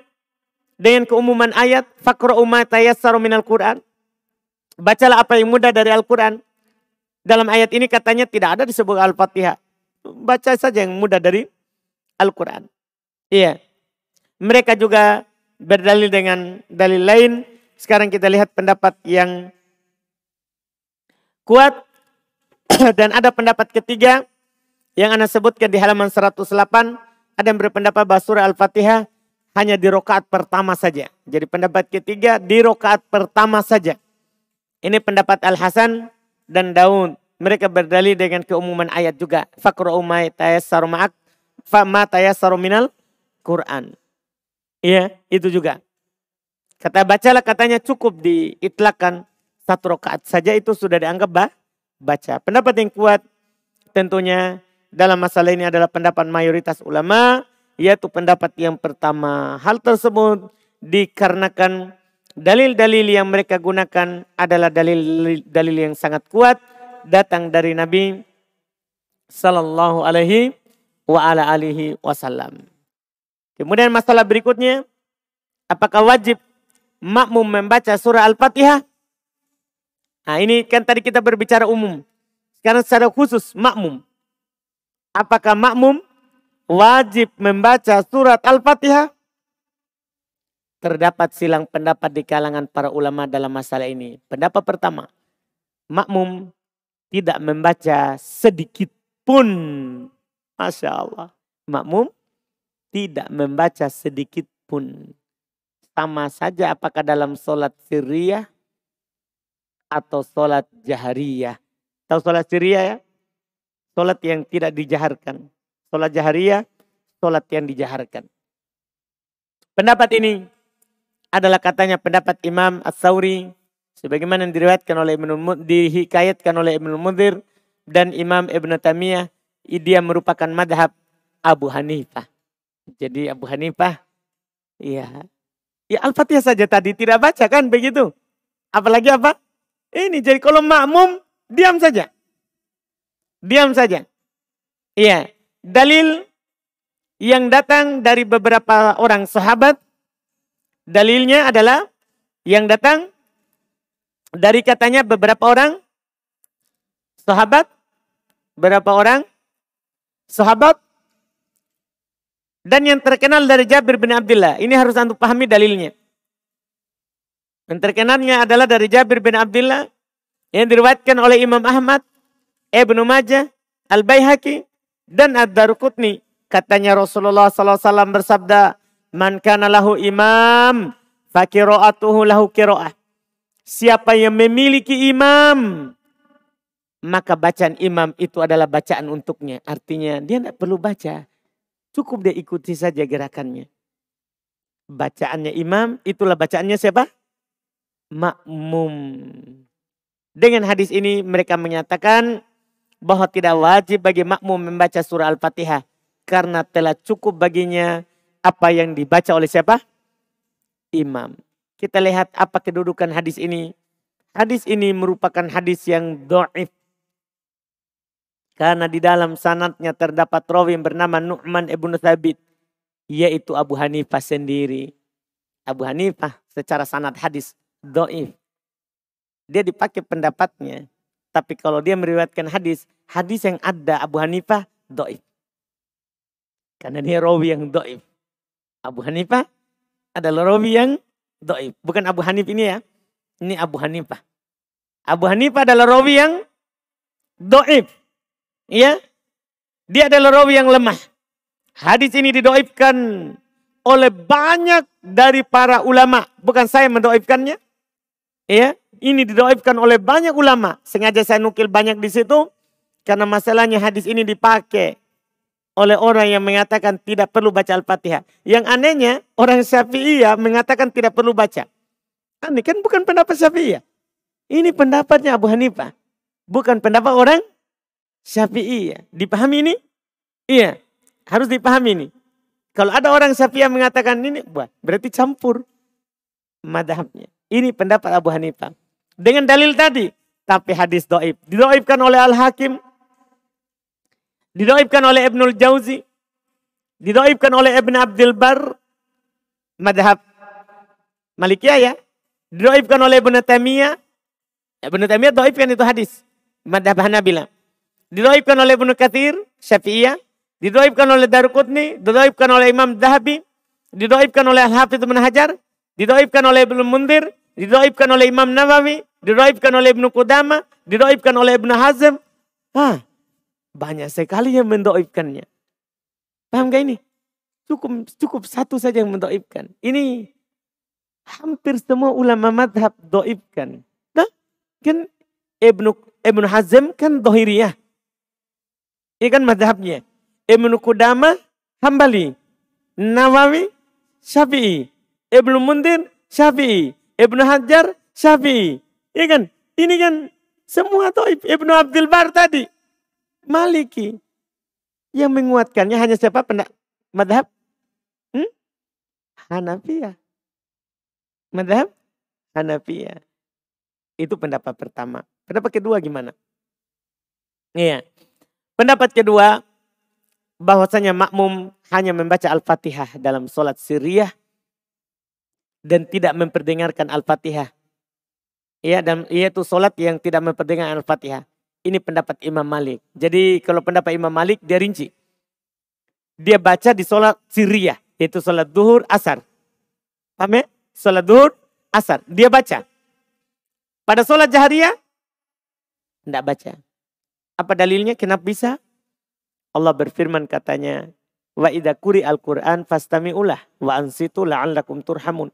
dengan keumuman ayat fakro umat tayassaru minal Quran. Bacalah apa yang mudah dari Al-Quran. Dalam ayat ini katanya tidak ada disebut Al-Fatihah. Baca saja yang mudah dari Al-Quran. Iya. Mereka juga berdalil dengan dalil lain. Sekarang kita lihat pendapat yang kuat. Dan ada pendapat ketiga yang Anda sebutkan di halaman 108. Ada yang berpendapat bahwa surah Al-Fatihah hanya di rokaat pertama saja. Jadi pendapat ketiga di rokaat pertama saja. Ini pendapat Al-Hasan dan Daun. Mereka berdalil dengan keumuman ayat juga. Fakru umay tayas saruma'ak fama tayassaru Quran. Iya, itu juga. Kata bacalah katanya cukup diitlakan satu rakaat saja itu sudah dianggap bah, baca. Pendapat yang kuat tentunya dalam masalah ini adalah pendapat mayoritas ulama yaitu pendapat yang pertama. Hal tersebut dikarenakan dalil-dalil yang mereka gunakan adalah dalil-dalil yang sangat kuat datang dari Nabi sallallahu alaihi wa ala alihi wasallam. Kemudian masalah berikutnya, apakah wajib makmum membaca surah Al-Fatihah? Nah ini kan tadi kita berbicara umum. Sekarang secara khusus makmum. Apakah makmum wajib membaca surat Al-Fatihah? Terdapat silang pendapat di kalangan para ulama dalam masalah ini. Pendapat pertama, makmum tidak membaca sedikit pun. Masya Allah. Makmum tidak membaca sedikit pun. Sama saja apakah dalam sholat sirriyah atau sholat jahariyah. Tahu sholat sirriyah ya? Sholat yang tidak dijaharkan. Sholat jahariyah, sholat yang dijaharkan. Pendapat ini adalah katanya pendapat Imam As-Sawri sebagaimana yang diriwayatkan oleh Ibnu dihikayatkan oleh Ibnu Mudhir dan Imam Ibnu Tamiyah dia merupakan madhab Abu Hanifah. Jadi Abu Hanifah, iya. Ya Al-Fatihah saja tadi tidak baca kan begitu. Apalagi apa? Ini jadi kalau makmum diam saja. Diam saja. Iya. Dalil yang datang dari beberapa orang sahabat. Dalilnya adalah yang datang dari katanya beberapa orang sahabat. Berapa orang sahabat dan yang terkenal dari Jabir bin Abdullah. Ini harus anda pahami dalilnya. Yang terkenalnya adalah dari Jabir bin Abdullah. Yang diriwayatkan oleh Imam Ahmad, Ibnu Majah, Al-Baihaqi, dan Ad-Darukutni. Katanya Rasulullah SAW bersabda, Man kana lahu imam, fakiro'atuhu lahu kiro'ah. Siapa yang memiliki imam, maka bacaan imam itu adalah bacaan untuknya. Artinya dia tidak perlu baca. Cukup dia ikuti saja gerakannya. Bacaannya imam, itulah bacaannya siapa? Makmum. Dengan hadis ini mereka menyatakan bahwa tidak wajib bagi makmum membaca surah Al-Fatihah. Karena telah cukup baginya apa yang dibaca oleh siapa? Imam. Kita lihat apa kedudukan hadis ini. Hadis ini merupakan hadis yang do'if karena di dalam sanatnya terdapat rawi yang bernama Nu'man ibn Thabit. Yaitu Abu Hanifah sendiri. Abu Hanifah secara sanat hadis do'if. Dia dipakai pendapatnya. Tapi kalau dia meriwayatkan hadis, hadis yang ada Abu Hanifah do'if. Karena dia rawi yang do'if. Abu Hanifah adalah rawi yang do'if. Bukan Abu Hanif ini ya. Ini Abu Hanifah. Abu Hanifah adalah rawi yang do'if. Ya, dia adalah rawi yang lemah. Hadis ini didoibkan oleh banyak dari para ulama. Bukan saya mendoibkannya. Ya, ini didoibkan oleh banyak ulama. Sengaja saya nukil banyak di situ. Karena masalahnya hadis ini dipakai oleh orang yang mengatakan tidak perlu baca Al-Fatihah. Yang anehnya orang Syafi'iyah mengatakan tidak perlu baca. Aneh kan bukan pendapat Syafi'iyah. Ini pendapatnya Abu Hanifah. Bukan pendapat orang Syafi'i ya. Dipahami ini? Iya, harus dipahami ini. Kalau ada orang Syafi'i yang mengatakan ini, buat berarti campur madhabnya. Ini pendapat Abu Hanifah. Dengan dalil tadi, tapi hadis doib. Didoibkan oleh Al-Hakim. Didoibkan oleh Ibnul Jauzi. Didoibkan oleh Ibn Abdul Bar. Madhab Malikiyah ya. Didoibkan oleh Ibn Taimiyah. Ibn Taimiyah doibkan itu hadis. Madhab Hanabilah. Didoibkan oleh Ibnu Kathir, Syafi'iyah. Didoibkan oleh Darukutni. Didoibkan oleh Imam Dahabi. Didoibkan oleh Al-Hafidh Ibn Hajar. Didoibkan oleh Ibnu Mundir. Didoibkan oleh Imam Nawawi. Didoibkan oleh Ibnu Qudama. Didoibkan oleh Ibnu Hazm. Hah, banyak sekali yang mendoibkannya. Paham gak ini? Cukup cukup satu saja yang mendoibkan. Ini hampir semua ulama madhab doibkan. Nah, kan Ibnu Ibnu Hazm kan dohiriyah. Ini kan madhabnya. Ibnu Qudamah Hambali. Nawawi, Syafi'i. Ibnu Mundir, Syafi'i. Ibnu Hajar, Syafi'i. Ya kan? Ini kan semua tuh Ibnu Abdul Bar tadi. Maliki. Yang menguatkannya hanya siapa? Pendak madhab? Hmm? Hanafiyah. Madhab? Hanafiyah. Itu pendapat pertama. Pendapat kedua gimana? Iya. Pendapat kedua, bahwasanya makmum hanya membaca Al-Fatihah dalam sholat siriyah dan tidak memperdengarkan Al-Fatihah. Ya, dan yaitu sholat yang tidak memperdengarkan Al-Fatihah. Ini pendapat Imam Malik. Jadi kalau pendapat Imam Malik dia rinci. Dia baca di sholat siriyah, yaitu sholat duhur, asar. Paham ya? Sholat duhur, asar. Dia baca. Pada sholat jahriyah, tidak baca. Apa dalilnya? Kenapa bisa? Allah berfirman katanya, Wa idha kuri al-Quran fastami'ulah wa ansitu la'allakum turhamun.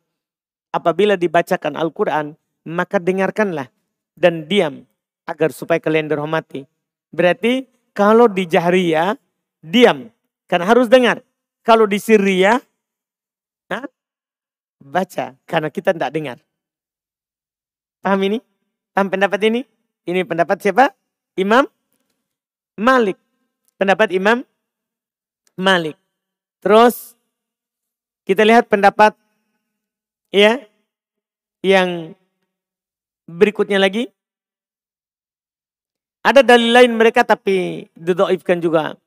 Apabila dibacakan Al-Quran, maka dengarkanlah dan diam agar supaya kalian dirahmati. Berarti kalau di jahriyah, diam. Karena harus dengar. Kalau di sirriyah, baca. Karena kita tidak dengar. Paham ini? Paham pendapat ini? Ini pendapat siapa? Imam Malik. Pendapat Imam Malik. Terus kita lihat pendapat ya yang berikutnya lagi. Ada dalil lain mereka tapi didoifkan juga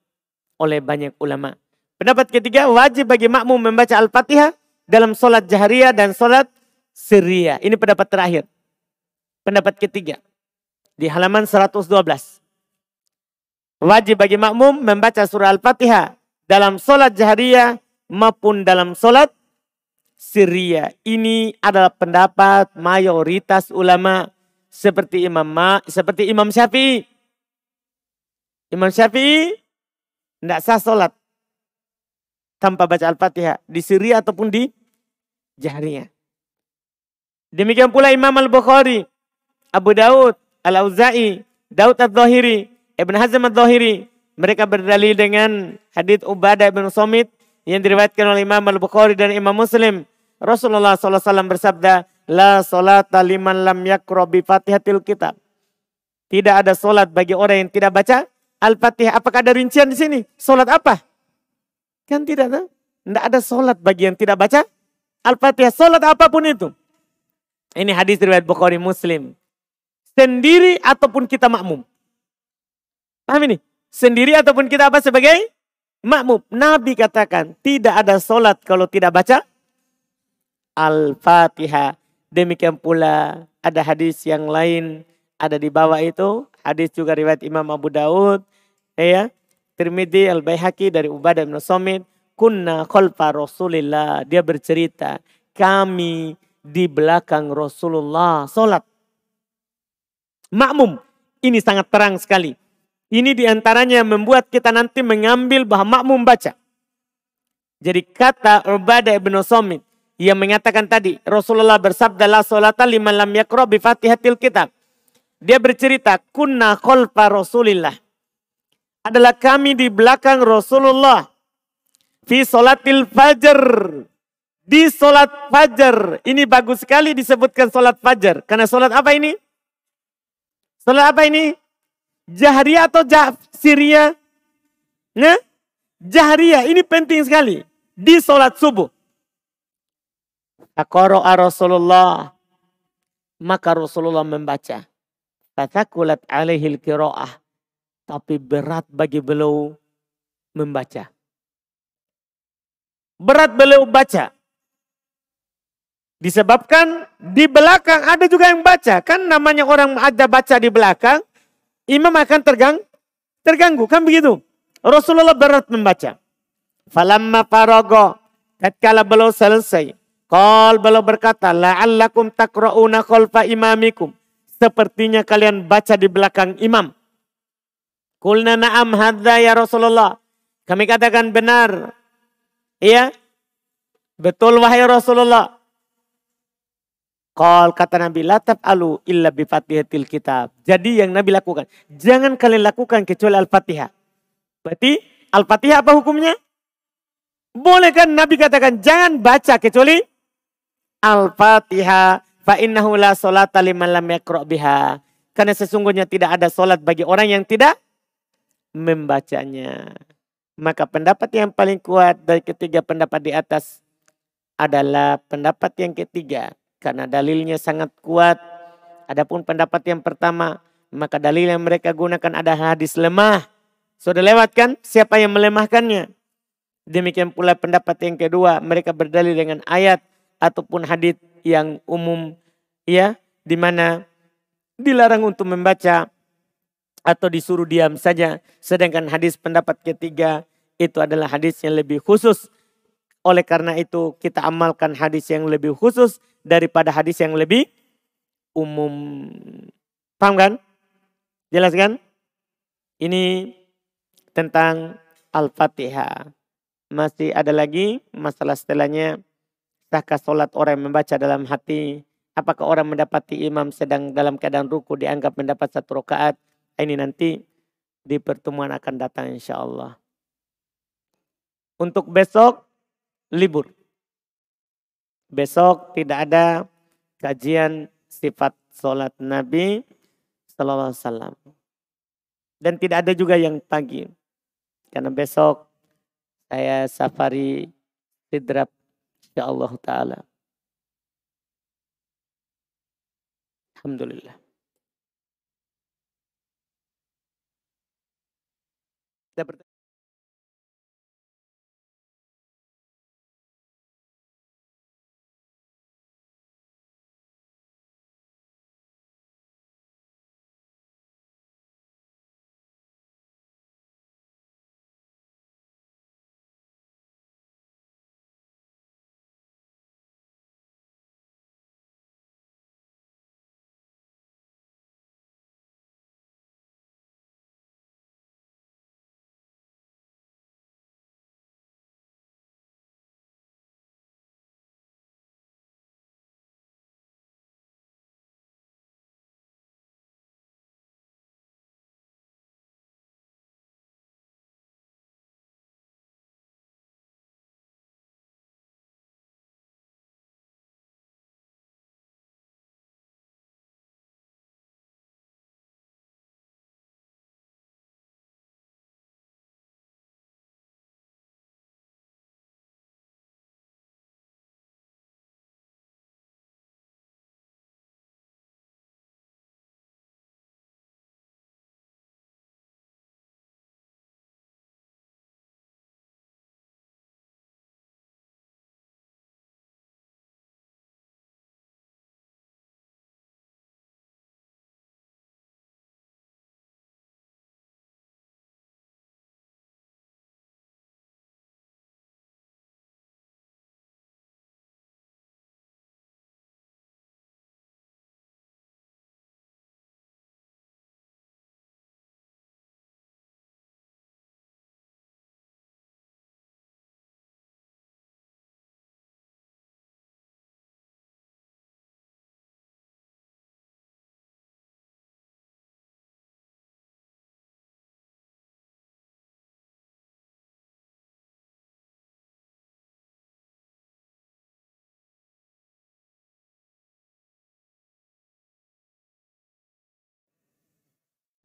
oleh banyak ulama. Pendapat ketiga, wajib bagi makmum membaca Al-Fatihah dalam sholat jahriyah dan sholat sirriyah. Ini pendapat terakhir. Pendapat ketiga. Di halaman 112. Wajib bagi makmum membaca surah Al-Fatihah dalam sholat jahriyah maupun dalam sholat Syria. Ini adalah pendapat mayoritas ulama seperti Imam Ma, seperti Imam Syafi'i. Imam Syafi'i tidak sah sholat tanpa baca Al-Fatihah di Syria ataupun di jahriyah. Demikian pula Imam Al-Bukhari, Abu Daud, Al-Auza'i, Daud Al-Zahiri, Ibn Hazm al-Zahiri. Mereka berdalil dengan hadith Ubadah bin Somit yang diriwayatkan oleh Imam Al-Bukhari dan Imam Muslim. Rasulullah SAW bersabda, La salata liman lam yakro kitab. Tidak ada solat bagi orang yang tidak baca Al-Fatihah. Apakah ada rincian di sini? Solat apa? Kan tidak ada. Tidak ada solat bagi yang tidak baca Al-Fatihah. Solat apa pun itu. Ini hadis riwayat Bukhari Muslim. Sendiri ataupun kita makmum. Paham ini? Sendiri ataupun kita apa sebagai makmum. Nabi katakan tidak ada solat kalau tidak baca Al-Fatihah. Demikian pula ada hadis yang lain ada di bawah itu. Hadis juga riwayat Imam Abu Daud. Ya, Tirmidzi Al-Baihaqi dari Ubadah bin Somit. Kunna khalfa Rasulillah. Dia bercerita. Kami di belakang Rasulullah. Solat. Makmum. Ini sangat terang sekali. Ini di antaranya membuat kita nanti mengambil bahwa makmum baca. Jadi kata Ubadah ibn Somit yang mengatakan tadi Rasulullah bersabda la salata liman lam yakra bi fatihatil kitab. Dia bercerita kunna khalfa Rasulillah. Adalah kami di belakang Rasulullah. Fi salatil fajar. Di solat fajar. Ini bagus sekali disebutkan solat fajar. Karena solat apa ini? Solat apa ini? Jahriyah atau jah Syria? Nah, Jahriyah ini penting sekali. Di sholat subuh. Akoro'a Rasulullah. Maka Rasulullah membaca. Fatakulat alaihil kiro'ah. Tapi berat bagi beliau membaca. Berat beliau baca. Disebabkan di belakang ada juga yang baca. Kan namanya orang ada baca di belakang imam akan tergang, terganggu. Kan begitu. Rasulullah berat membaca. Falamma farogo. Tatkala beliau selesai. Kal beliau berkata, La'allakum takra'una khalfa imamikum. Sepertinya kalian baca di belakang imam. Kulna na'am hadza ya Rasulullah. Kami katakan benar. Iya. Betul wahai Rasulullah. Kal kata Nabi, latap alu illa bifatihatil kitab. Jadi yang Nabi lakukan, jangan kalian lakukan kecuali Al-Fatihah. Berarti Al-Fatihah apa hukumnya? Boleh kan Nabi katakan jangan baca kecuali Al-Fatihah fa innahu la salata liman lam biha. Karena sesungguhnya tidak ada solat bagi orang yang tidak membacanya. Maka pendapat yang paling kuat dari ketiga pendapat di atas adalah pendapat yang ketiga. Karena dalilnya sangat kuat. Adapun pendapat yang pertama, maka dalil yang mereka gunakan ada hadis lemah. Sudah lewat kan? Siapa yang melemahkannya? Demikian pula pendapat yang kedua, mereka berdalil dengan ayat ataupun hadis yang umum ya di mana dilarang untuk membaca atau disuruh diam saja. Sedangkan hadis pendapat ketiga itu adalah hadis yang lebih khusus. Oleh karena itu kita amalkan hadis yang lebih khusus daripada hadis yang lebih umum. Paham kan? Jelas kan? Ini tentang Al-Fatihah. Masih ada lagi masalah setelahnya. Sahkah sholat orang yang membaca dalam hati Apakah orang mendapati imam sedang dalam keadaan ruku dianggap mendapat satu rakaat? Ini nanti di pertemuan akan datang insya Allah. Untuk besok libur. Besok tidak ada kajian sifat sholat Nabi Sallallahu Alaihi. Dan tidak ada juga yang pagi. Karena besok saya safari sidrap insya Allah Ta'ala. Alhamdulillah. Kita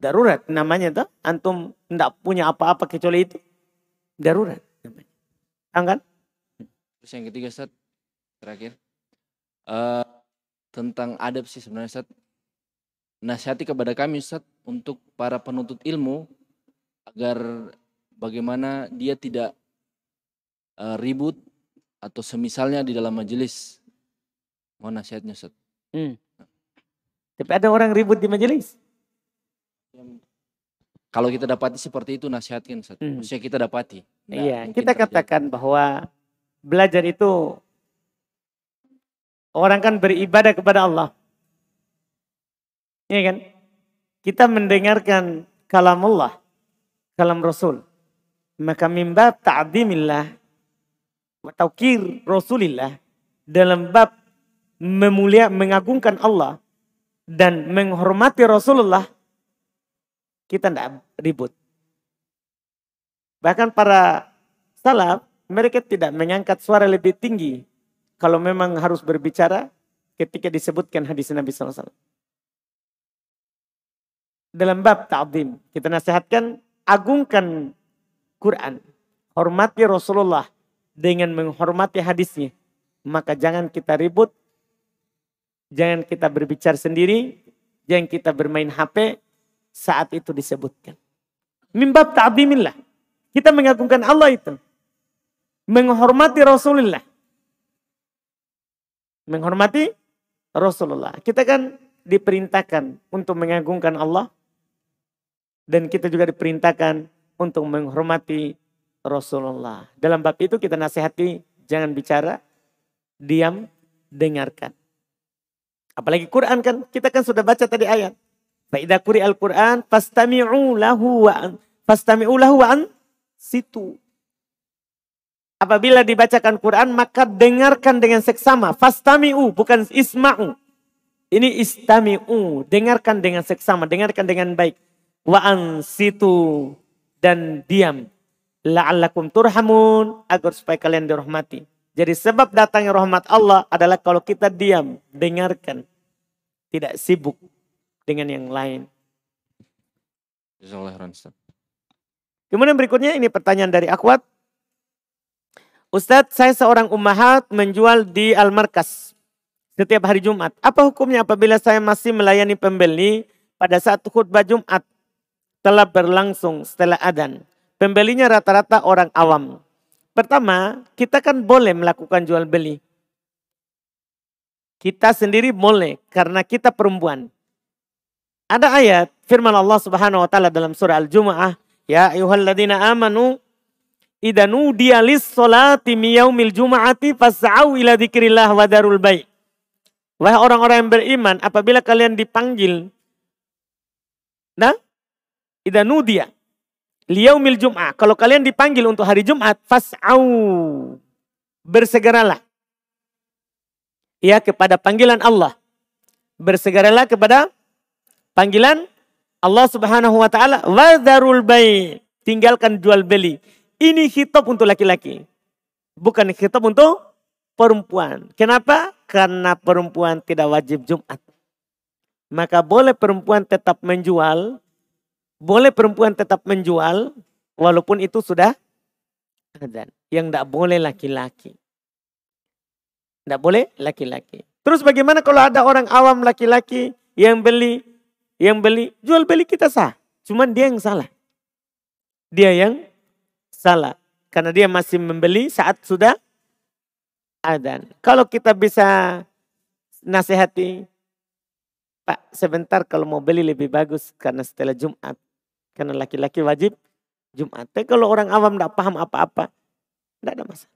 Darurat namanya tuh. Antum tidak punya apa-apa kecuali itu. Darurat namanya. Kan? Terus yang ketiga Ustaz, terakhir. Uh, tentang adab sih sebenarnya Ustaz. Nasihati kepada kami Ustaz untuk para penuntut ilmu agar bagaimana dia tidak uh, ribut atau semisalnya di dalam majelis. Mohon nasihatnya Ustaz. Hmm. Tapi ada orang ribut di majelis? Kalau kita dapati seperti itu nasihatkan, hmm. maksudnya kita dapati. Nah, iya, kita terjadi. katakan bahwa belajar itu orang kan beribadah kepada Allah. Iya kan? Kita mendengarkan kalam Allah, kalam Rasul. Maka mimbab ta'zimillah wa taukir Rasulillah dalam bab memulia mengagungkan Allah dan menghormati Rasulullah kita tidak ribut. Bahkan para salaf mereka tidak mengangkat suara lebih tinggi kalau memang harus berbicara ketika disebutkan hadis Nabi SAW. Dalam bab ta'zim, kita nasihatkan agungkan Quran. Hormati Rasulullah dengan menghormati hadisnya. Maka jangan kita ribut, jangan kita berbicara sendiri, jangan kita bermain HP saat itu disebutkan. Mimbab ta'zimillah. Kita mengagungkan Allah itu. Menghormati Rasulullah. Menghormati Rasulullah. Kita kan diperintahkan untuk mengagungkan Allah. Dan kita juga diperintahkan untuk menghormati Rasulullah. Dalam bab itu kita nasihati jangan bicara, diam, dengarkan. Apalagi Quran kan, kita kan sudah baca tadi ayat. Faidah kuri Al-Quran, fastami'u lahu wa Fastami'u lahu wa situ. Apabila dibacakan Quran maka dengarkan dengan seksama. Fastami'u bukan isma'u. Ini istami'u. Dengarkan dengan seksama. Dengarkan dengan baik. Wa situ. Dan diam. La'allakum turhamun. Agar supaya kalian dirahmati. Jadi sebab datangnya rahmat Allah adalah kalau kita diam. Dengarkan. Tidak sibuk dengan yang lain. Kemudian berikutnya ini pertanyaan dari Akwat. Ustadz, saya seorang ummahat menjual di Al-Markas setiap hari Jumat. Apa hukumnya apabila saya masih melayani pembeli pada saat khutbah Jumat telah berlangsung setelah adan? Pembelinya rata-rata orang awam. Pertama, kita kan boleh melakukan jual beli. Kita sendiri boleh karena kita perempuan. Ada ayat firman Allah Subhanahu wa taala dalam surah Al-Jumu'ah Ya ayuhalladzina amanu idza nudiya lis-salati miyaumil jum'ati fas'au ila dzikrillah wa darul bai'. Wahai orang-orang yang beriman, apabila kalian dipanggil nah idza nudiya liyaumil jum'ah, kalau kalian dipanggil untuk hari Jumat, fas'au bersegeralah ya kepada panggilan Allah. Bersegeralah kepada panggilan Allah Subhanahu wa taala wadarul bai. Tinggalkan jual beli. Ini hitop untuk laki-laki. Bukan hitop untuk perempuan. Kenapa? Karena perempuan tidak wajib Jumat. Maka boleh perempuan tetap menjual. Boleh perempuan tetap menjual. Walaupun itu sudah ada. Yang tidak boleh laki-laki. Tidak boleh laki-laki. Terus bagaimana kalau ada orang awam laki-laki yang beli yang beli, jual beli kita sah. Cuman dia yang salah. Dia yang salah. Karena dia masih membeli saat sudah adan. Kalau kita bisa nasihati, Pak sebentar kalau mau beli lebih bagus karena setelah Jumat. Karena laki-laki wajib Jumat. Tapi kalau orang awam tidak paham apa-apa, tidak ada masalah.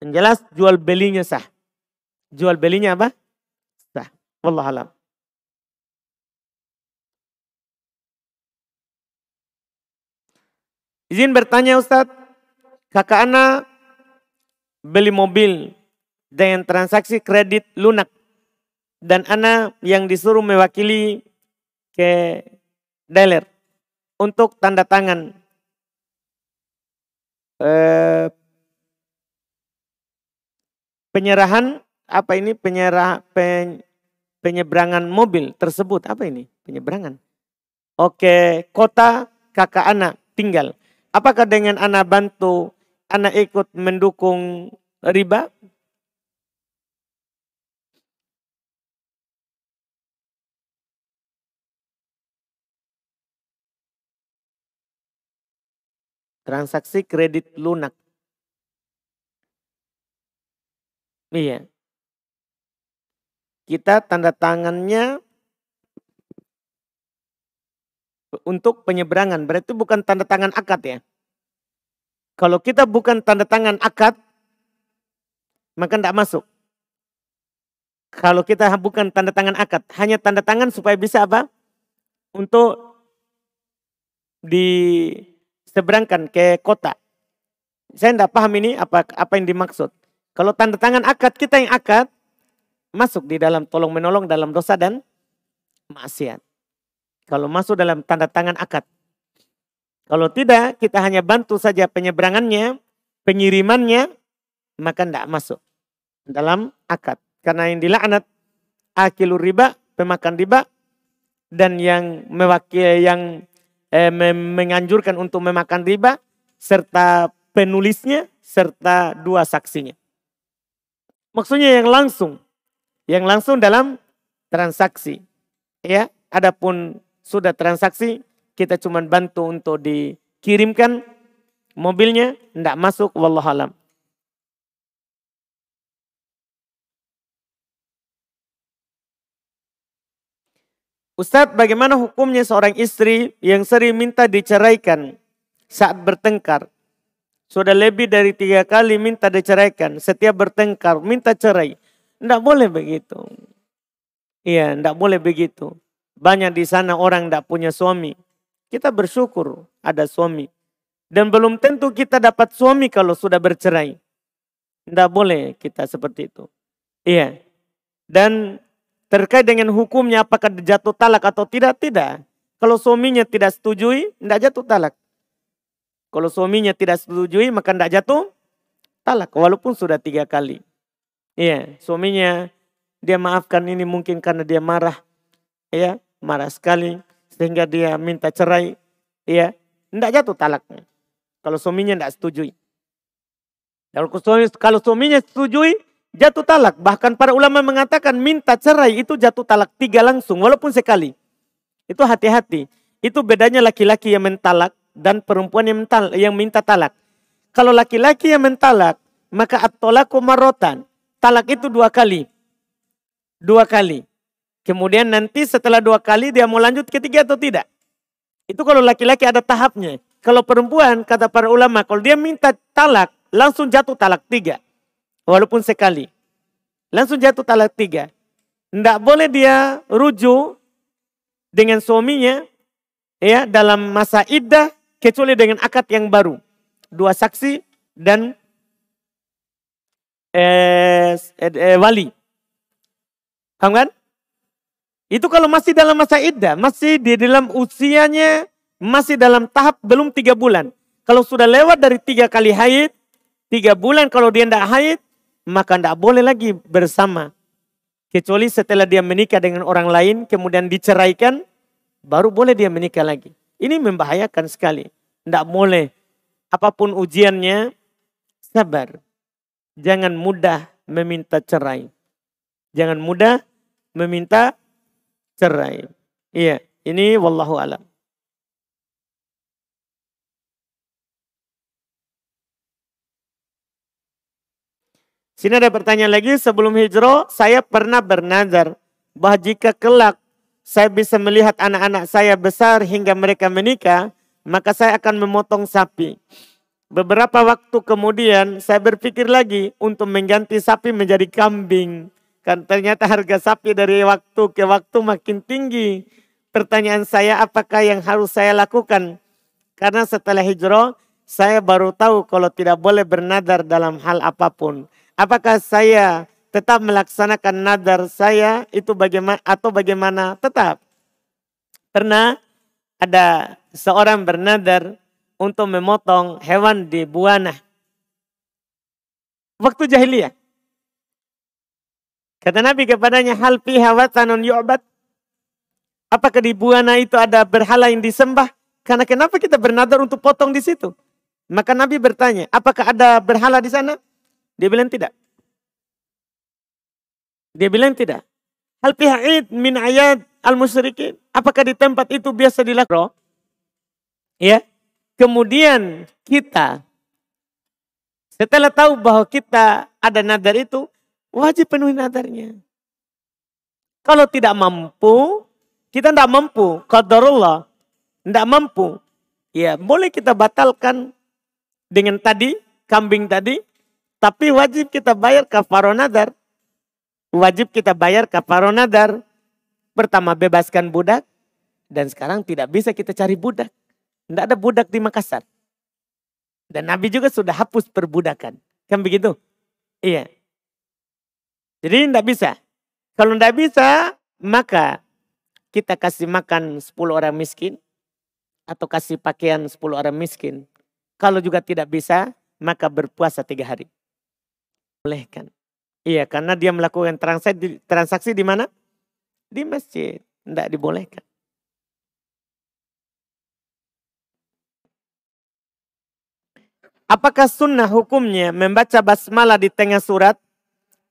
Yang jelas jual belinya sah. Jual belinya apa? Sah. Wallahualam. Izin bertanya Ustadz, kakak Ana beli mobil dengan transaksi kredit lunak. Dan Ana yang disuruh mewakili ke dealer untuk tanda tangan. Eh, penyerahan apa ini? Penyerah pen, penyeberangan mobil tersebut. Apa ini? Penyeberangan. Oke kota kakak anak tinggal Apakah dengan anak bantu, anak ikut mendukung riba? Transaksi kredit lunak. Iya. Kita tanda tangannya untuk penyeberangan. Berarti bukan tanda tangan akad ya. Kalau kita bukan tanda tangan akad, maka tidak masuk. Kalau kita bukan tanda tangan akad, hanya tanda tangan supaya bisa apa? Untuk diseberangkan ke kota. Saya tidak paham ini apa apa yang dimaksud. Kalau tanda tangan akad, kita yang akad, masuk di dalam tolong menolong dalam dosa dan maksiat. Kalau masuk dalam tanda tangan akad. Kalau tidak, kita hanya bantu saja penyeberangannya, pengirimannya, maka tidak masuk dalam akad. Karena yang dilaknat akilur riba, pemakan riba, dan yang mewakili yang eh, menganjurkan untuk memakan riba, serta penulisnya, serta dua saksinya. Maksudnya yang langsung, yang langsung dalam transaksi. Ya, adapun sudah transaksi, kita cuma bantu untuk dikirimkan mobilnya, tidak masuk, wallahualam. Ustadz, bagaimana hukumnya seorang istri yang sering minta diceraikan saat bertengkar? Sudah lebih dari tiga kali minta diceraikan. Setiap bertengkar, minta cerai. Tidak boleh begitu. Iya, tidak boleh begitu. Banyak di sana orang tidak punya suami. Kita bersyukur ada suami. Dan belum tentu kita dapat suami kalau sudah bercerai. Tidak boleh kita seperti itu. Iya. Dan Terkait dengan hukumnya apakah jatuh talak atau tidak, tidak. Kalau suaminya tidak setujui, tidak jatuh talak. Kalau suaminya tidak setujui, maka tidak jatuh talak. Walaupun sudah tiga kali. Iya, suaminya dia maafkan ini mungkin karena dia marah. Ya, marah sekali. Sehingga dia minta cerai. Iya, tidak jatuh talaknya. Kalau suaminya tidak setujui. Kalau suaminya setujui, jatuh talak. Bahkan para ulama mengatakan minta cerai itu jatuh talak tiga langsung walaupun sekali. Itu hati-hati. Itu bedanya laki-laki yang mentalak dan perempuan yang, mental, yang minta talak. Kalau laki-laki yang mentalak, maka at-tolaku marotan. Talak itu dua kali. Dua kali. Kemudian nanti setelah dua kali dia mau lanjut ketiga atau tidak. Itu kalau laki-laki ada tahapnya. Kalau perempuan, kata para ulama, kalau dia minta talak, langsung jatuh talak tiga. Walaupun sekali. Langsung jatuh talak tiga. Tidak boleh dia rujuk dengan suaminya ya dalam masa iddah kecuali dengan akad yang baru. Dua saksi dan eh, eh, eh, wali. Paham kan? Itu kalau masih dalam masa iddah, masih di dalam usianya, masih dalam tahap belum tiga bulan. Kalau sudah lewat dari tiga kali haid, tiga bulan kalau dia tidak haid, maka tidak boleh lagi bersama. Kecuali setelah dia menikah dengan orang lain, kemudian diceraikan, baru boleh dia menikah lagi. Ini membahayakan sekali. Tidak boleh. Apa pun ujiannya, sabar. Jangan mudah meminta cerai. Jangan mudah meminta cerai. Iya, ini wallahu alam. Sini ada pertanyaan lagi, sebelum hijrah saya pernah bernazar bahwa jika kelak saya bisa melihat anak-anak saya besar hingga mereka menikah, maka saya akan memotong sapi. Beberapa waktu kemudian saya berpikir lagi untuk mengganti sapi menjadi kambing. Kan ternyata harga sapi dari waktu ke waktu makin tinggi. Pertanyaan saya apakah yang harus saya lakukan? Karena setelah hijrah saya baru tahu kalau tidak boleh bernadar dalam hal apa pun. Apakah saya tetap melaksanakan nadar saya itu bagaimana atau bagaimana? Tetap. Pernah ada seorang bernadar untuk memotong hewan di buana. Waktu jahiliyah. Kata Nabi kepadanya, hal piha watanun yu'bad. Apakah di buana itu ada berhala yang disembah? Karena kenapa kita bernadar untuk potong di situ? Maka Nabi bertanya, apakah ada berhala di sana? Dia bilang tidak. Dia bilang tidak. Hal pihak min ayat al-musyrikin. Apakah di tempat itu biasa dilakukan? Ya. Kemudian kita setelah tahu bahwa kita ada nadar itu, wajib penuhi nadarnya. Kalau tidak mampu, kita tidak mampu. Qadarullah, tidak mampu. Ya, boleh kita batalkan dengan tadi, kambing tadi, tapi wajib kita bayar kafaro nadar. Wajib kita bayar kafaro nadar. Pertama bebaskan budak. Dan sekarang tidak bisa kita cari budak. Tidak ada budak di Makassar. Dan Nabi juga sudah hapus perbudakan. Kan begitu? Iya. Jadi tidak bisa. Kalau tidak bisa, maka kita kasih makan 10 orang miskin. Atau kasih pakaian 10 orang miskin. Kalau juga tidak bisa, maka berpuasa tiga hari. Bolehkan. Iya, karena dia melakukan transaksi, transaksi di mana? Di masjid. Tidak dibolehkan. Apakah sunnah hukumnya membaca basmalah di tengah surat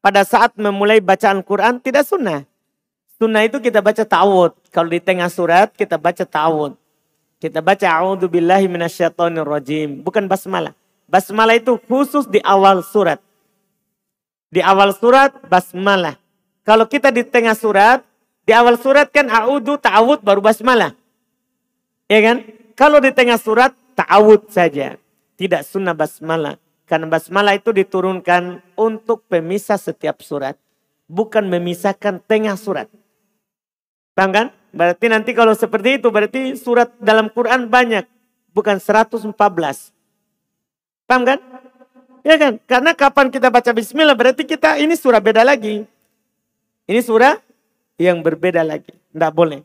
pada saat memulai bacaan Quran? Tidak sunnah. Sunnah itu kita baca ta'awud. Kalau di tengah surat kita baca ta'awud. Kita baca a'udzu billahi minasyaitonir rajim, bukan basmalah. Basmalah itu khusus di awal surat. Di awal surat basmalah. Kalau kita di tengah surat, di awal surat kan a'udzu ta'awud baru basmalah. Ya kan? Kalau di tengah surat ta'awud saja. Tidak sunnah basmalah. Karena basmalah itu diturunkan untuk pemisah setiap surat. Bukan memisahkan tengah surat. Paham kan? Berarti nanti kalau seperti itu berarti surat dalam Quran banyak. Bukan 114. Paham kan? Ya kan? Karena kapan kita baca bismillah berarti kita ini surah beda lagi. Ini surah yang berbeda lagi. Tidak boleh.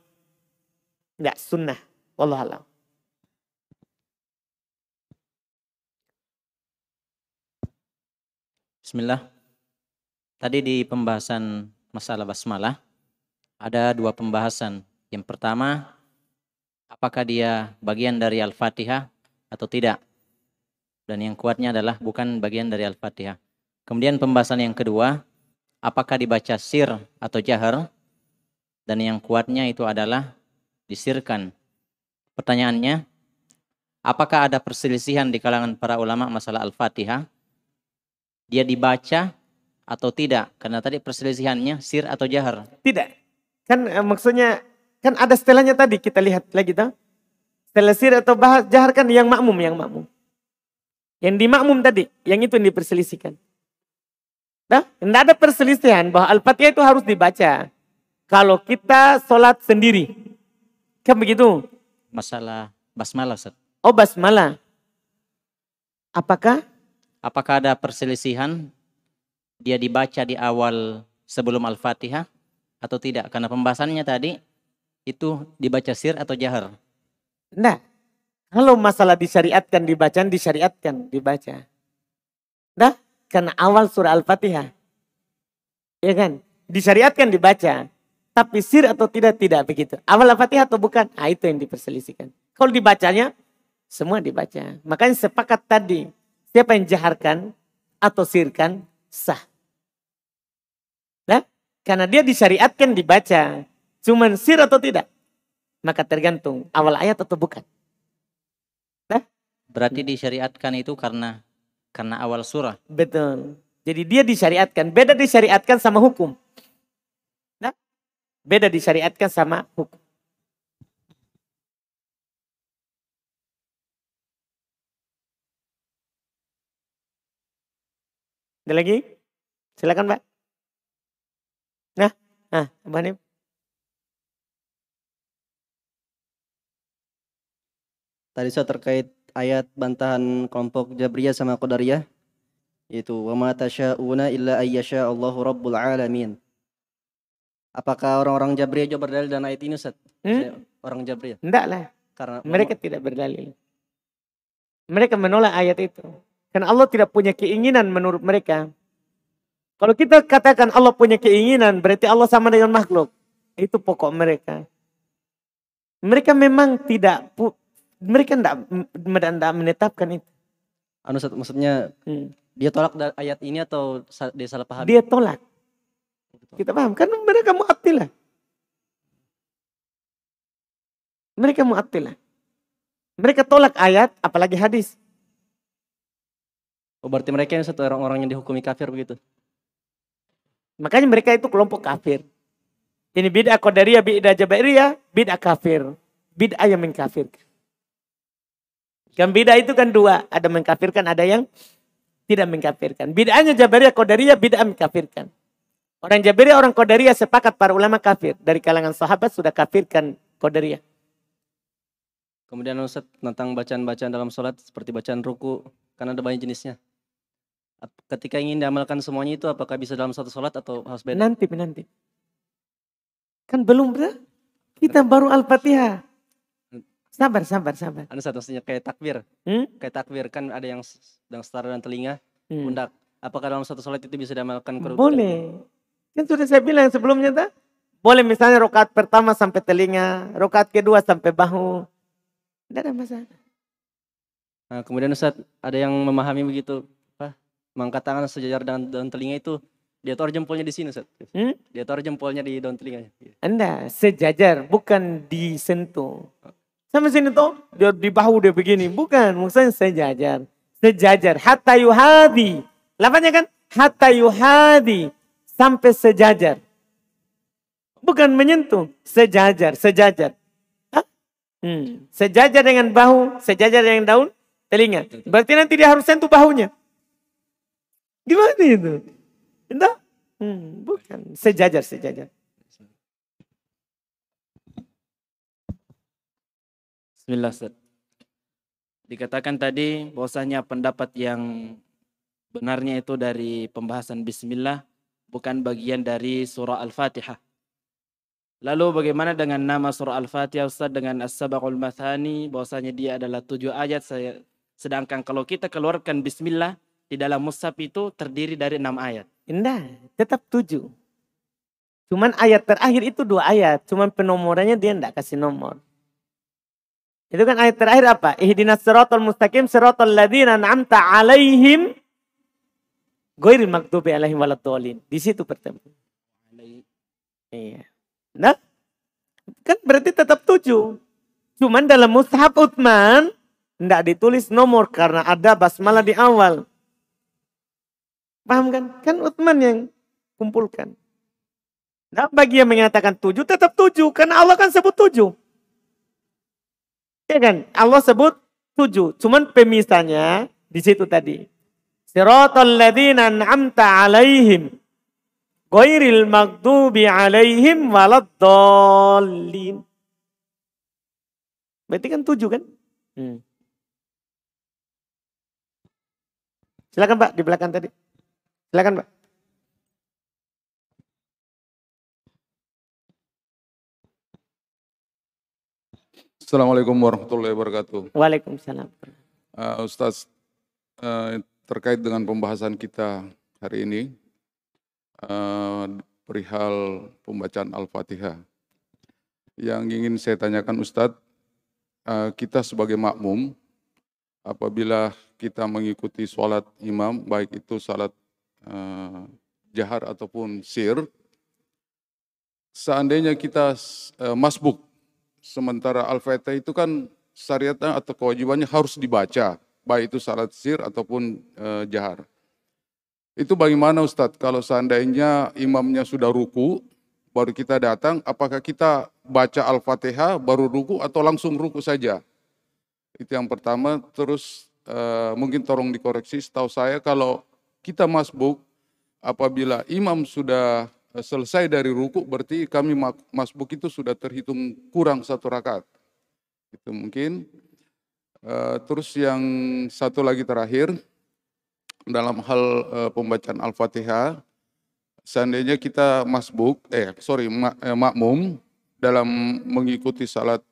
Tidak sunnah. Allah Bismillah. Tadi di pembahasan masalah basmalah ada dua pembahasan. Yang pertama, apakah dia bagian dari Al-Fatihah atau tidak? Dan yang kuatnya adalah bukan bagian dari Al-Fatihah. Kemudian pembahasan yang kedua, apakah dibaca sir atau jahar? Dan yang kuatnya itu adalah disirkan. Pertanyaannya, apakah ada perselisihan di kalangan para ulama masalah Al-Fatihah? Dia dibaca atau tidak? Karena tadi perselisihannya sir atau jahar. Tidak. Kan eh, maksudnya, kan ada setelahnya tadi kita lihat lagi tuh. Setelah sir atau bahas, jahar kan yang makmum, yang makmum. Yang di makmum tadi, yang itu yang diperselisihkan. Nah, tidak ada perselisihan bahwa Al-Fatihah itu harus dibaca. Kalau kita sholat sendiri. Kan begitu? Masalah basmalah, Ustaz. Oh, basmalah. Apakah? Apakah ada perselisihan dia dibaca di awal sebelum Al-Fatihah atau tidak? Karena pembahasannya tadi itu dibaca sir atau jahar. Nah, kalau masalah disyariatkan dibacaan, disyariatkan dibaca. Nah, karena awal surah Al-Fatihah. Ya kan? Disyariatkan dibaca. Tapi sir atau tidak, tidak begitu. Awal Al-Fatihah atau bukan? Ah, itu yang diperselisihkan. Kalau dibacanya, semua dibaca. Makanya sepakat tadi. Siapa yang jaharkan atau sirkan, sah. Nah, karena dia disyariatkan dibaca. Cuman sir atau tidak? Maka tergantung awal ayat atau bukan. Berarti disyariatkan itu karena karena awal surah. Betul. Jadi dia disyariatkan. Beda disyariatkan sama hukum. Nah, beda disyariatkan sama hukum. Ada lagi? Silakan, Pak. Nah, nah, Mbak Hanim. Tadi saya terkait ayat bantahan kelompok Jabriyah sama Qadariyah yaitu wa ma tasyauna illa ayyasha Allahu rabbul alamin. Apakah orang-orang Jabriyah juga berdalil dan ayat ini Ustaz? Hmm? Orang Jabriyah. Enggak lah. Karena Mereka tidak berdalil. Mereka menolak ayat itu. Karena Allah tidak punya keinginan menurut mereka. Kalau kita katakan Allah punya keinginan, berarti Allah sama dengan makhluk. Itu pokok mereka. Mereka memang tidak mereka tidak menetapkan itu. Anu maksudnya hmm. dia tolak ayat ini atau dia salah paham? Dia tolak. Kita paham kan mereka mu'attilah. Mereka mu'attilah. Mereka tolak ayat apalagi hadis. Oh, berarti mereka yang satu orang-orang yang dihukumi kafir begitu. Makanya mereka itu kelompok kafir. Ini bid'ah qadariyah, bid'ah jabariyah, bid'ah kafir. Bid'ah yang mengkafirkan. Kan beda itu kan dua. Ada mengkafirkan, ada yang tidak mengkafirkan. Bid'ahnya Jabariyah, Qadariyah, bid'ah mengkafirkan. Orang Jabariyah, orang Qadariyah sepakat para ulama kafir. Dari kalangan sahabat sudah kafirkan Qadariyah. Kemudian Ustaz tentang bacaan-bacaan dalam sholat seperti bacaan ruku. Kan ada banyak jenisnya. Ketika ingin diamalkan semuanya itu apakah bisa dalam satu sholat atau harus beda? Nanti, nanti. Kan belum, Kita baru Al-Fatihah. Sabar, sabar, sabar. Anu satu kayak takbir. Hmm? Kayak takbir kan ada yang sedang setara dengan telinga, Hmm. pundak. Apakah dalam satu sholat itu bisa diamalkan? Boleh. Kan sudah saya bilang sebelumnya tak? Boleh misalnya rokaat pertama sampai telinga, rokaat kedua sampai bahu. Tidak ada masalah. Nah, kemudian Ustaz, ada yang memahami begitu? Mengangkat tangan sejajar dengan daun telinga itu, dia taruh jempolnya di sini, Ustaz. Hmm? Dia taruh jempolnya di daun telinganya. Anda sejajar, bukan disentuh. Sama sini tuh, dia di bahu dia begini. Bukan, maksudnya sejajar. Sejajar. Hatta yuhadi. Lafaznya kan? Hatta yuhadi. Sampai sejajar. Bukan menyentuh. Sejajar, sejajar. Hah? Hmm. Sejajar dengan bahu, sejajar dengan daun telinga. Berarti nanti dia harus sentuh bahunya. Gimana itu? Entah? Hmm, bukan. Sejajar, sejajar. Bismillah Ustaz. Dikatakan tadi bahwasanya pendapat yang benarnya itu dari pembahasan bismillah bukan bagian dari surah Al-Fatihah. Lalu bagaimana dengan nama surah Al-Fatihah Ustaz dengan As-Sabaqul Mathani bahwasanya dia adalah tujuh ayat saya sedangkan kalau kita keluarkan bismillah di dalam mushaf itu terdiri dari enam ayat. Enggak, tetap tujuh. Cuman ayat terakhir itu dua ayat. Cuman penomorannya dia enggak kasih nomor. Itu kan ayat terakhir apa? Ihdinas siratal mustaqim siratal ladzina an'amta alaihim ghairil maghdubi alaihim waladdallin. Di situ pertama. Iya. Nah, kan berarti tetap tujuh. Cuman dalam mushaf Utsman enggak ditulis nomor karena ada basmalah di awal. Paham kan? Kan Utsman yang kumpulkan. Nah, bagi yang menyatakan tujuh, tetap tujuh. Karena Allah kan sebut tujuh. Ya kan? Allah sebut tujuh. Cuman pemisahnya di situ tadi. Siratal ladzina an'amta alaihim. Ghairil maghdubi alaihim waladdallin. Berarti kan tujuh kan? Hmm. Silakan Pak, di belakang tadi. Silakan Pak. Assalamualaikum warahmatullahi wabarakatuh. Waalaikumsalam. Uh, Ustaz, uh, terkait dengan pembahasan kita hari ini, uh, perihal pembacaan Al-Fatihah. Yang ingin saya tanyakan Ustadz, uh, kita sebagai makmum, apabila kita mengikuti sholat imam, baik itu sholat uh, jahar ataupun sir, seandainya kita uh, masbuk, sementara Al-Fatihah itu kan syariatnya atau kewajibannya harus dibaca, baik itu salat sir ataupun uh, jahar. Itu bagaimana Ustadz kalau seandainya imamnya sudah ruku, baru kita datang, apakah kita baca Al-Fatihah baru ruku atau langsung ruku saja? Itu yang pertama, terus uh, mungkin tolong dikoreksi, setahu saya kalau kita masbuk, apabila imam sudah selesai dari ruku, berarti kami masbuk itu sudah terhitung kurang satu rakaat. Itu mungkin. Uh, terus yang satu lagi terakhir, dalam hal uh, pembacaan Al-Fatihah, seandainya kita masbuk, eh sorry mak, eh, makmum dalam mengikuti salat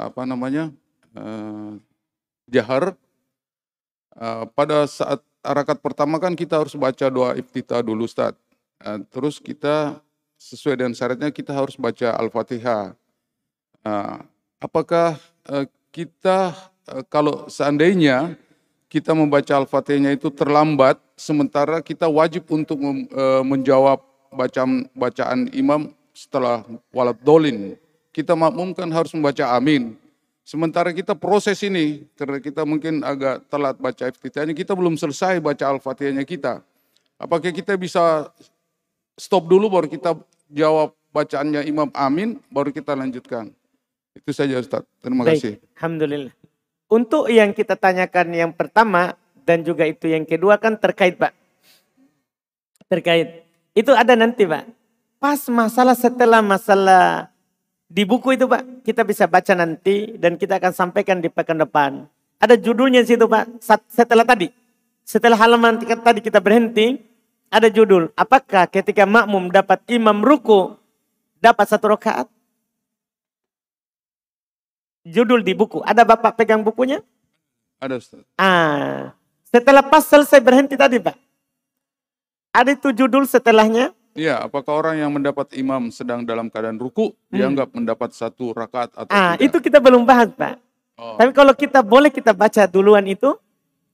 apa namanya jahar, pada saat rakaat pertama kan kita harus baca doa iftitah dulu Ustaz. Uh, terus kita sesuai dengan syaratnya kita harus baca Al-Fatihah. Uh, apakah uh, kita uh, kalau seandainya kita membaca Al-Fatihahnya itu terlambat, sementara kita wajib untuk menjawab bacaan, bacaan imam setelah walad dolin. Kita makmum kan harus membaca amin. Sementara kita proses ini, karena kita mungkin agak telat baca iftitahnya, kita belum selesai baca Al-Fatihahnya kita. Apakah kita bisa stop dulu baru kita jawab bacaannya imam amin, baru kita lanjutkan. Itu saja Ustaz. Terima Baik, kasih. Alhamdulillah. Untuk yang kita tanyakan yang pertama dan juga itu yang kedua kan terkait Pak. Terkait. Itu ada nanti Pak. Pas masalah setelah masalah di buku itu Pak. Kita bisa baca nanti dan kita akan sampaikan di pekan depan. Ada judulnya di situ Pak. Setelah tadi. Setelah halaman tadi kita berhenti. Ada judul. Apakah ketika makmum dapat imam ruku. Dapat satu rakaat? judul di buku. Ada Bapak pegang bukunya? Ada Ustaz. Ah, setelah pas selesai berhenti tadi Pak. Ada itu judul setelahnya? Iya, apakah orang yang mendapat imam sedang dalam keadaan ruku dianggap mendapat satu rakaat atau Ah, tidak? itu kita belum bahas Pak. Oh, Tapi kalau kita boleh kita baca duluan itu,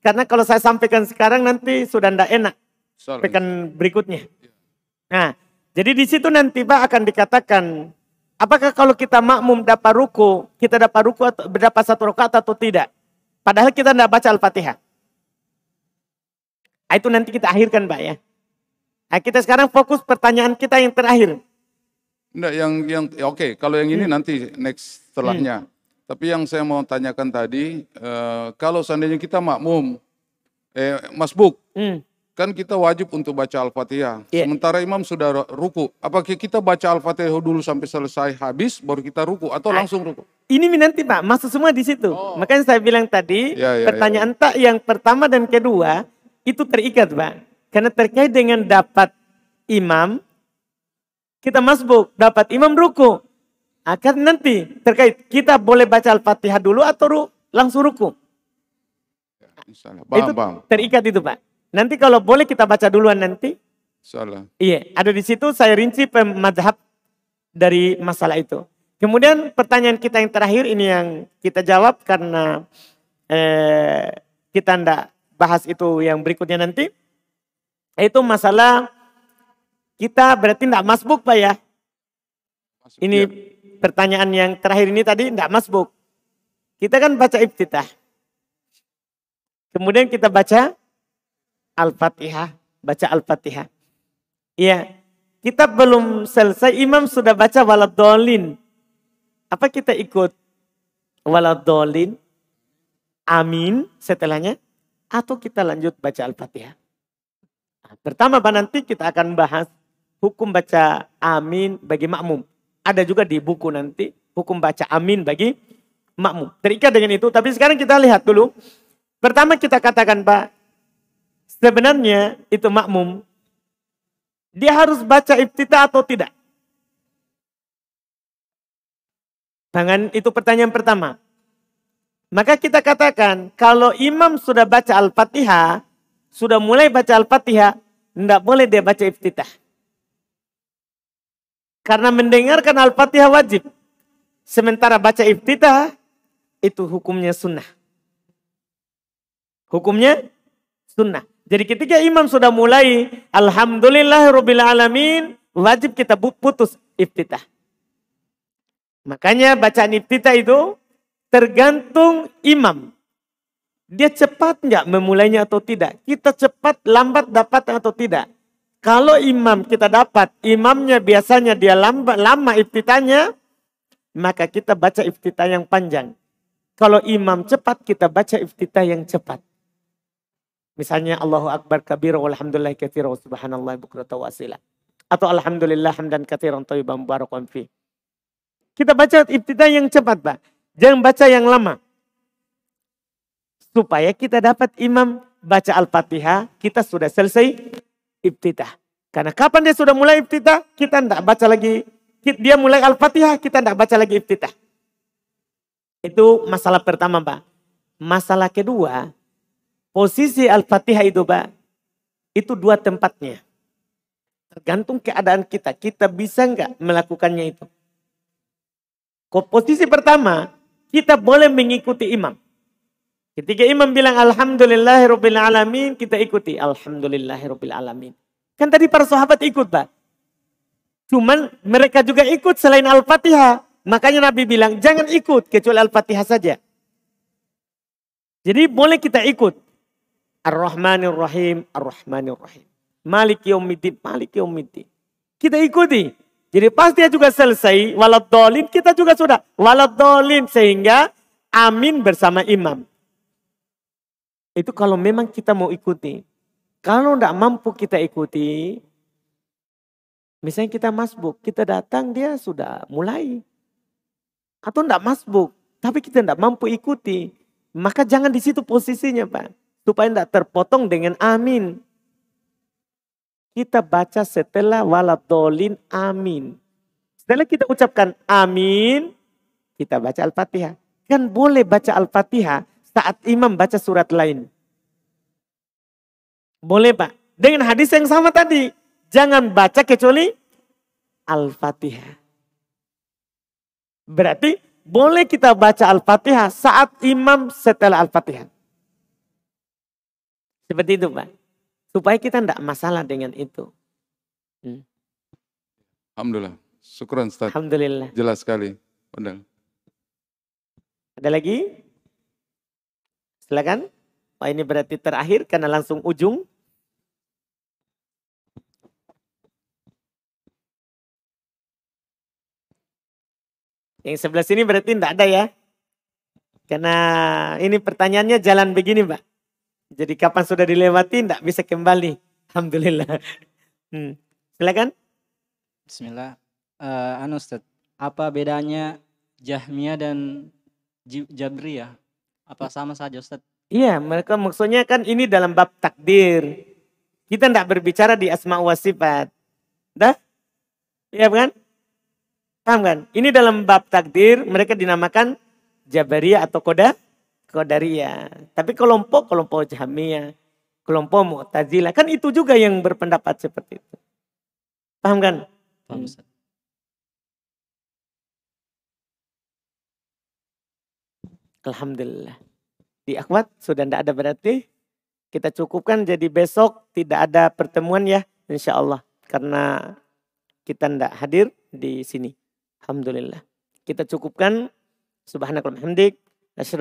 karena kalau saya sampaikan sekarang nanti sudah tidak enak sampaikan berikutnya. Nah, jadi di situ nanti Pak akan dikatakan, apakah kalau kita makmum dapat ruku, kita dapat ruku atau dapat satu rakaat atau tidak? Padahal kita tidak baca Al-Fatihah. Ah, Itu nanti kita akhirkan Pak ya. Nah, kita sekarang fokus pertanyaan kita yang terakhir. Enggak, yang yang ya oke, kalau yang ini Hmm. nanti next setelahnya. Tapi yang saya mau tanyakan tadi, eh, kalau seandainya kita makmum, eh, masbuk, Hmm. kan kita wajib untuk baca Al-Fatihah. Iya. Sementara imam sudah ruku, apakah kita baca Al-Fatihah dulu sampai selesai habis, baru kita ruku, atau Ah. langsung ruku? Ini nanti Pak, masuk semua di situ. Makanya saya bilang tadi, Ya, ya, pertanyaan tak yang pertama dan kedua itu terikat Pak. Karena terkait dengan dapat imam, kita masbuk, dapat imam ruku. Akan nanti terkait kita boleh baca Al-Fatihah dulu atau ru- langsung ruku. Misalnya, itu paham, paham. terikat itu Pak. Nanti kalau boleh kita baca duluan nanti. Salah. Iya, ada di situ saya rinci pemadhab dari masalah itu. Kemudian pertanyaan kita yang terakhir ini yang kita jawab karena eh, kita ndak bahas itu yang berikutnya nanti. Itu masalah kita berarti ndak masbuk Pak ya. Masuk, Ini ya. pertanyaan yang terakhir ini tadi ndak masbuk. Kita kan baca iftitah. Kemudian kita baca Al-Fatihah, baca Al-Fatihah. Iya, kita belum selesai, imam sudah baca waladolin. Apa kita ikut waladolin? Amin setelahnya. Atau kita lanjut baca Al-Fatihah. Pertama Pak nanti kita akan bahas hukum baca amin bagi makmum. Ada juga di buku nanti hukum baca amin bagi makmum. Terikat dengan itu, tapi sekarang kita lihat dulu. Pertama kita katakan Pak, sebenarnya itu makmum dia harus baca iftitah atau tidak? Tangan itu pertanyaan pertama. Maka kita katakan kalau imam sudah baca Al-Fatihah, sudah mulai baca Al-Fatihah, tidak boleh dia baca iftitah. Karena mendengarkan Al-Fatihah wajib. Sementara baca iftitah itu hukumnya sunnah. Hukumnya sunnah. Jadi ketika imam sudah mulai Alhamdulillah Rabbil Alamin wajib kita putus iftitah. Makanya bacaan iftitah itu tergantung imam. Dia cepat nggak memulainya atau tidak. Kita cepat lambat dapat atau tidak. Kalau imam kita dapat, imamnya biasanya dia lambat, lama iftitahnya, maka kita baca iftitah yang panjang. Kalau imam cepat, kita baca iftitah yang cepat. Misalnya Allahu Akbar kabir walhamdulillah katsira wa subhanallah bukrata wa asila. Atau alhamdulillah hamdan katsiran thayyiban mubarakan fi. Kita baca iftitah yang cepat, Pak. Jangan baca yang lama. Supaya kita dapat imam baca Al-Fatihah, kita sudah selesai iftitah. Karena kapan dia sudah mulai iftitah, kita tidak baca lagi. Dia mulai Al-Fatihah, kita tidak baca lagi iftitah. Itu masalah pertama, Pak. Masalah kedua, posisi Al-Fatihah itu, Pak, itu dua tempatnya. Tergantung keadaan kita. Kita bisa nggak melakukannya itu. Posisi pertama, kita boleh mengikuti imam. Ketika imam bilang alamin, kita ikuti alamin. Kan tadi para sahabat ikut, Pak. Cuman mereka juga ikut selain Al-Fatihah. Makanya Nabi bilang jangan ikut kecuali Al-Fatihah saja. Jadi boleh kita ikut. Ar-Rahmanir Rahim, Ar-Rahmanir Rahim. Malik yaumiddin, Malik. Kita ikuti. Jadi pas dia juga selesai, waladolin kita juga sudah. Waladolin sehingga amin bersama imam. Itu kalau memang kita mau ikuti. Kalau tidak mampu kita ikuti, misalnya kita masbuk, kita datang dia sudah mulai. Atau tidak masbuk, tapi kita tidak mampu ikuti. Maka jangan di situ posisinya Pak. Supaya tidak terpotong dengan amin. Kita baca setelah waladolin amin. Setelah kita ucapkan amin, kita baca Al-Fatihah. Kan boleh baca Al-Fatihah saat imam baca surat lain. Boleh Pak. Dengan hadis yang sama tadi. Jangan baca kecuali Al-Fatihah. Berarti boleh kita baca Al-Fatihah saat imam setelah Al-Fatihah. Seperti itu Pak. Supaya kita tidak masalah dengan itu. Alhamdulillah. Syukran Ustaz. Alhamdulillah. Jelas sekali. Benar. Ada lagi? Silakan. Wah ini berarti terakhir karena langsung ujung. Yang sebelah sini berarti tidak ada ya. Karena ini pertanyaannya jalan begini Mbak. Jadi kapan sudah dilewati tidak bisa kembali. Alhamdulillah. Hmm. Silakan. Bismillah. Eh, anu Ustaz, apa bedanya Jahmiyah dan Jabriyah? Apa sama saja Ustaz? Iya, mereka maksudnya kan ini dalam bab takdir. Kita tidak berbicara di asma wa sifat. Dah? Iya kan? Paham kan? Ini dalam bab takdir mereka dinamakan Jabariyah atau Koda Qadariyah. Tapi kelompok kelompok Jahmiyah, kelompok Mu'tazilah kan itu juga yang berpendapat seperti itu. Paham kan? Paham Ustaz. Alhamdulillah. Di akhwat sudah tidak ada berarti. Kita cukupkan jadi besok tidak ada pertemuan ya insya Allah. Karena kita tidak hadir di sini. Alhamdulillah. Kita cukupkan. Asyhadu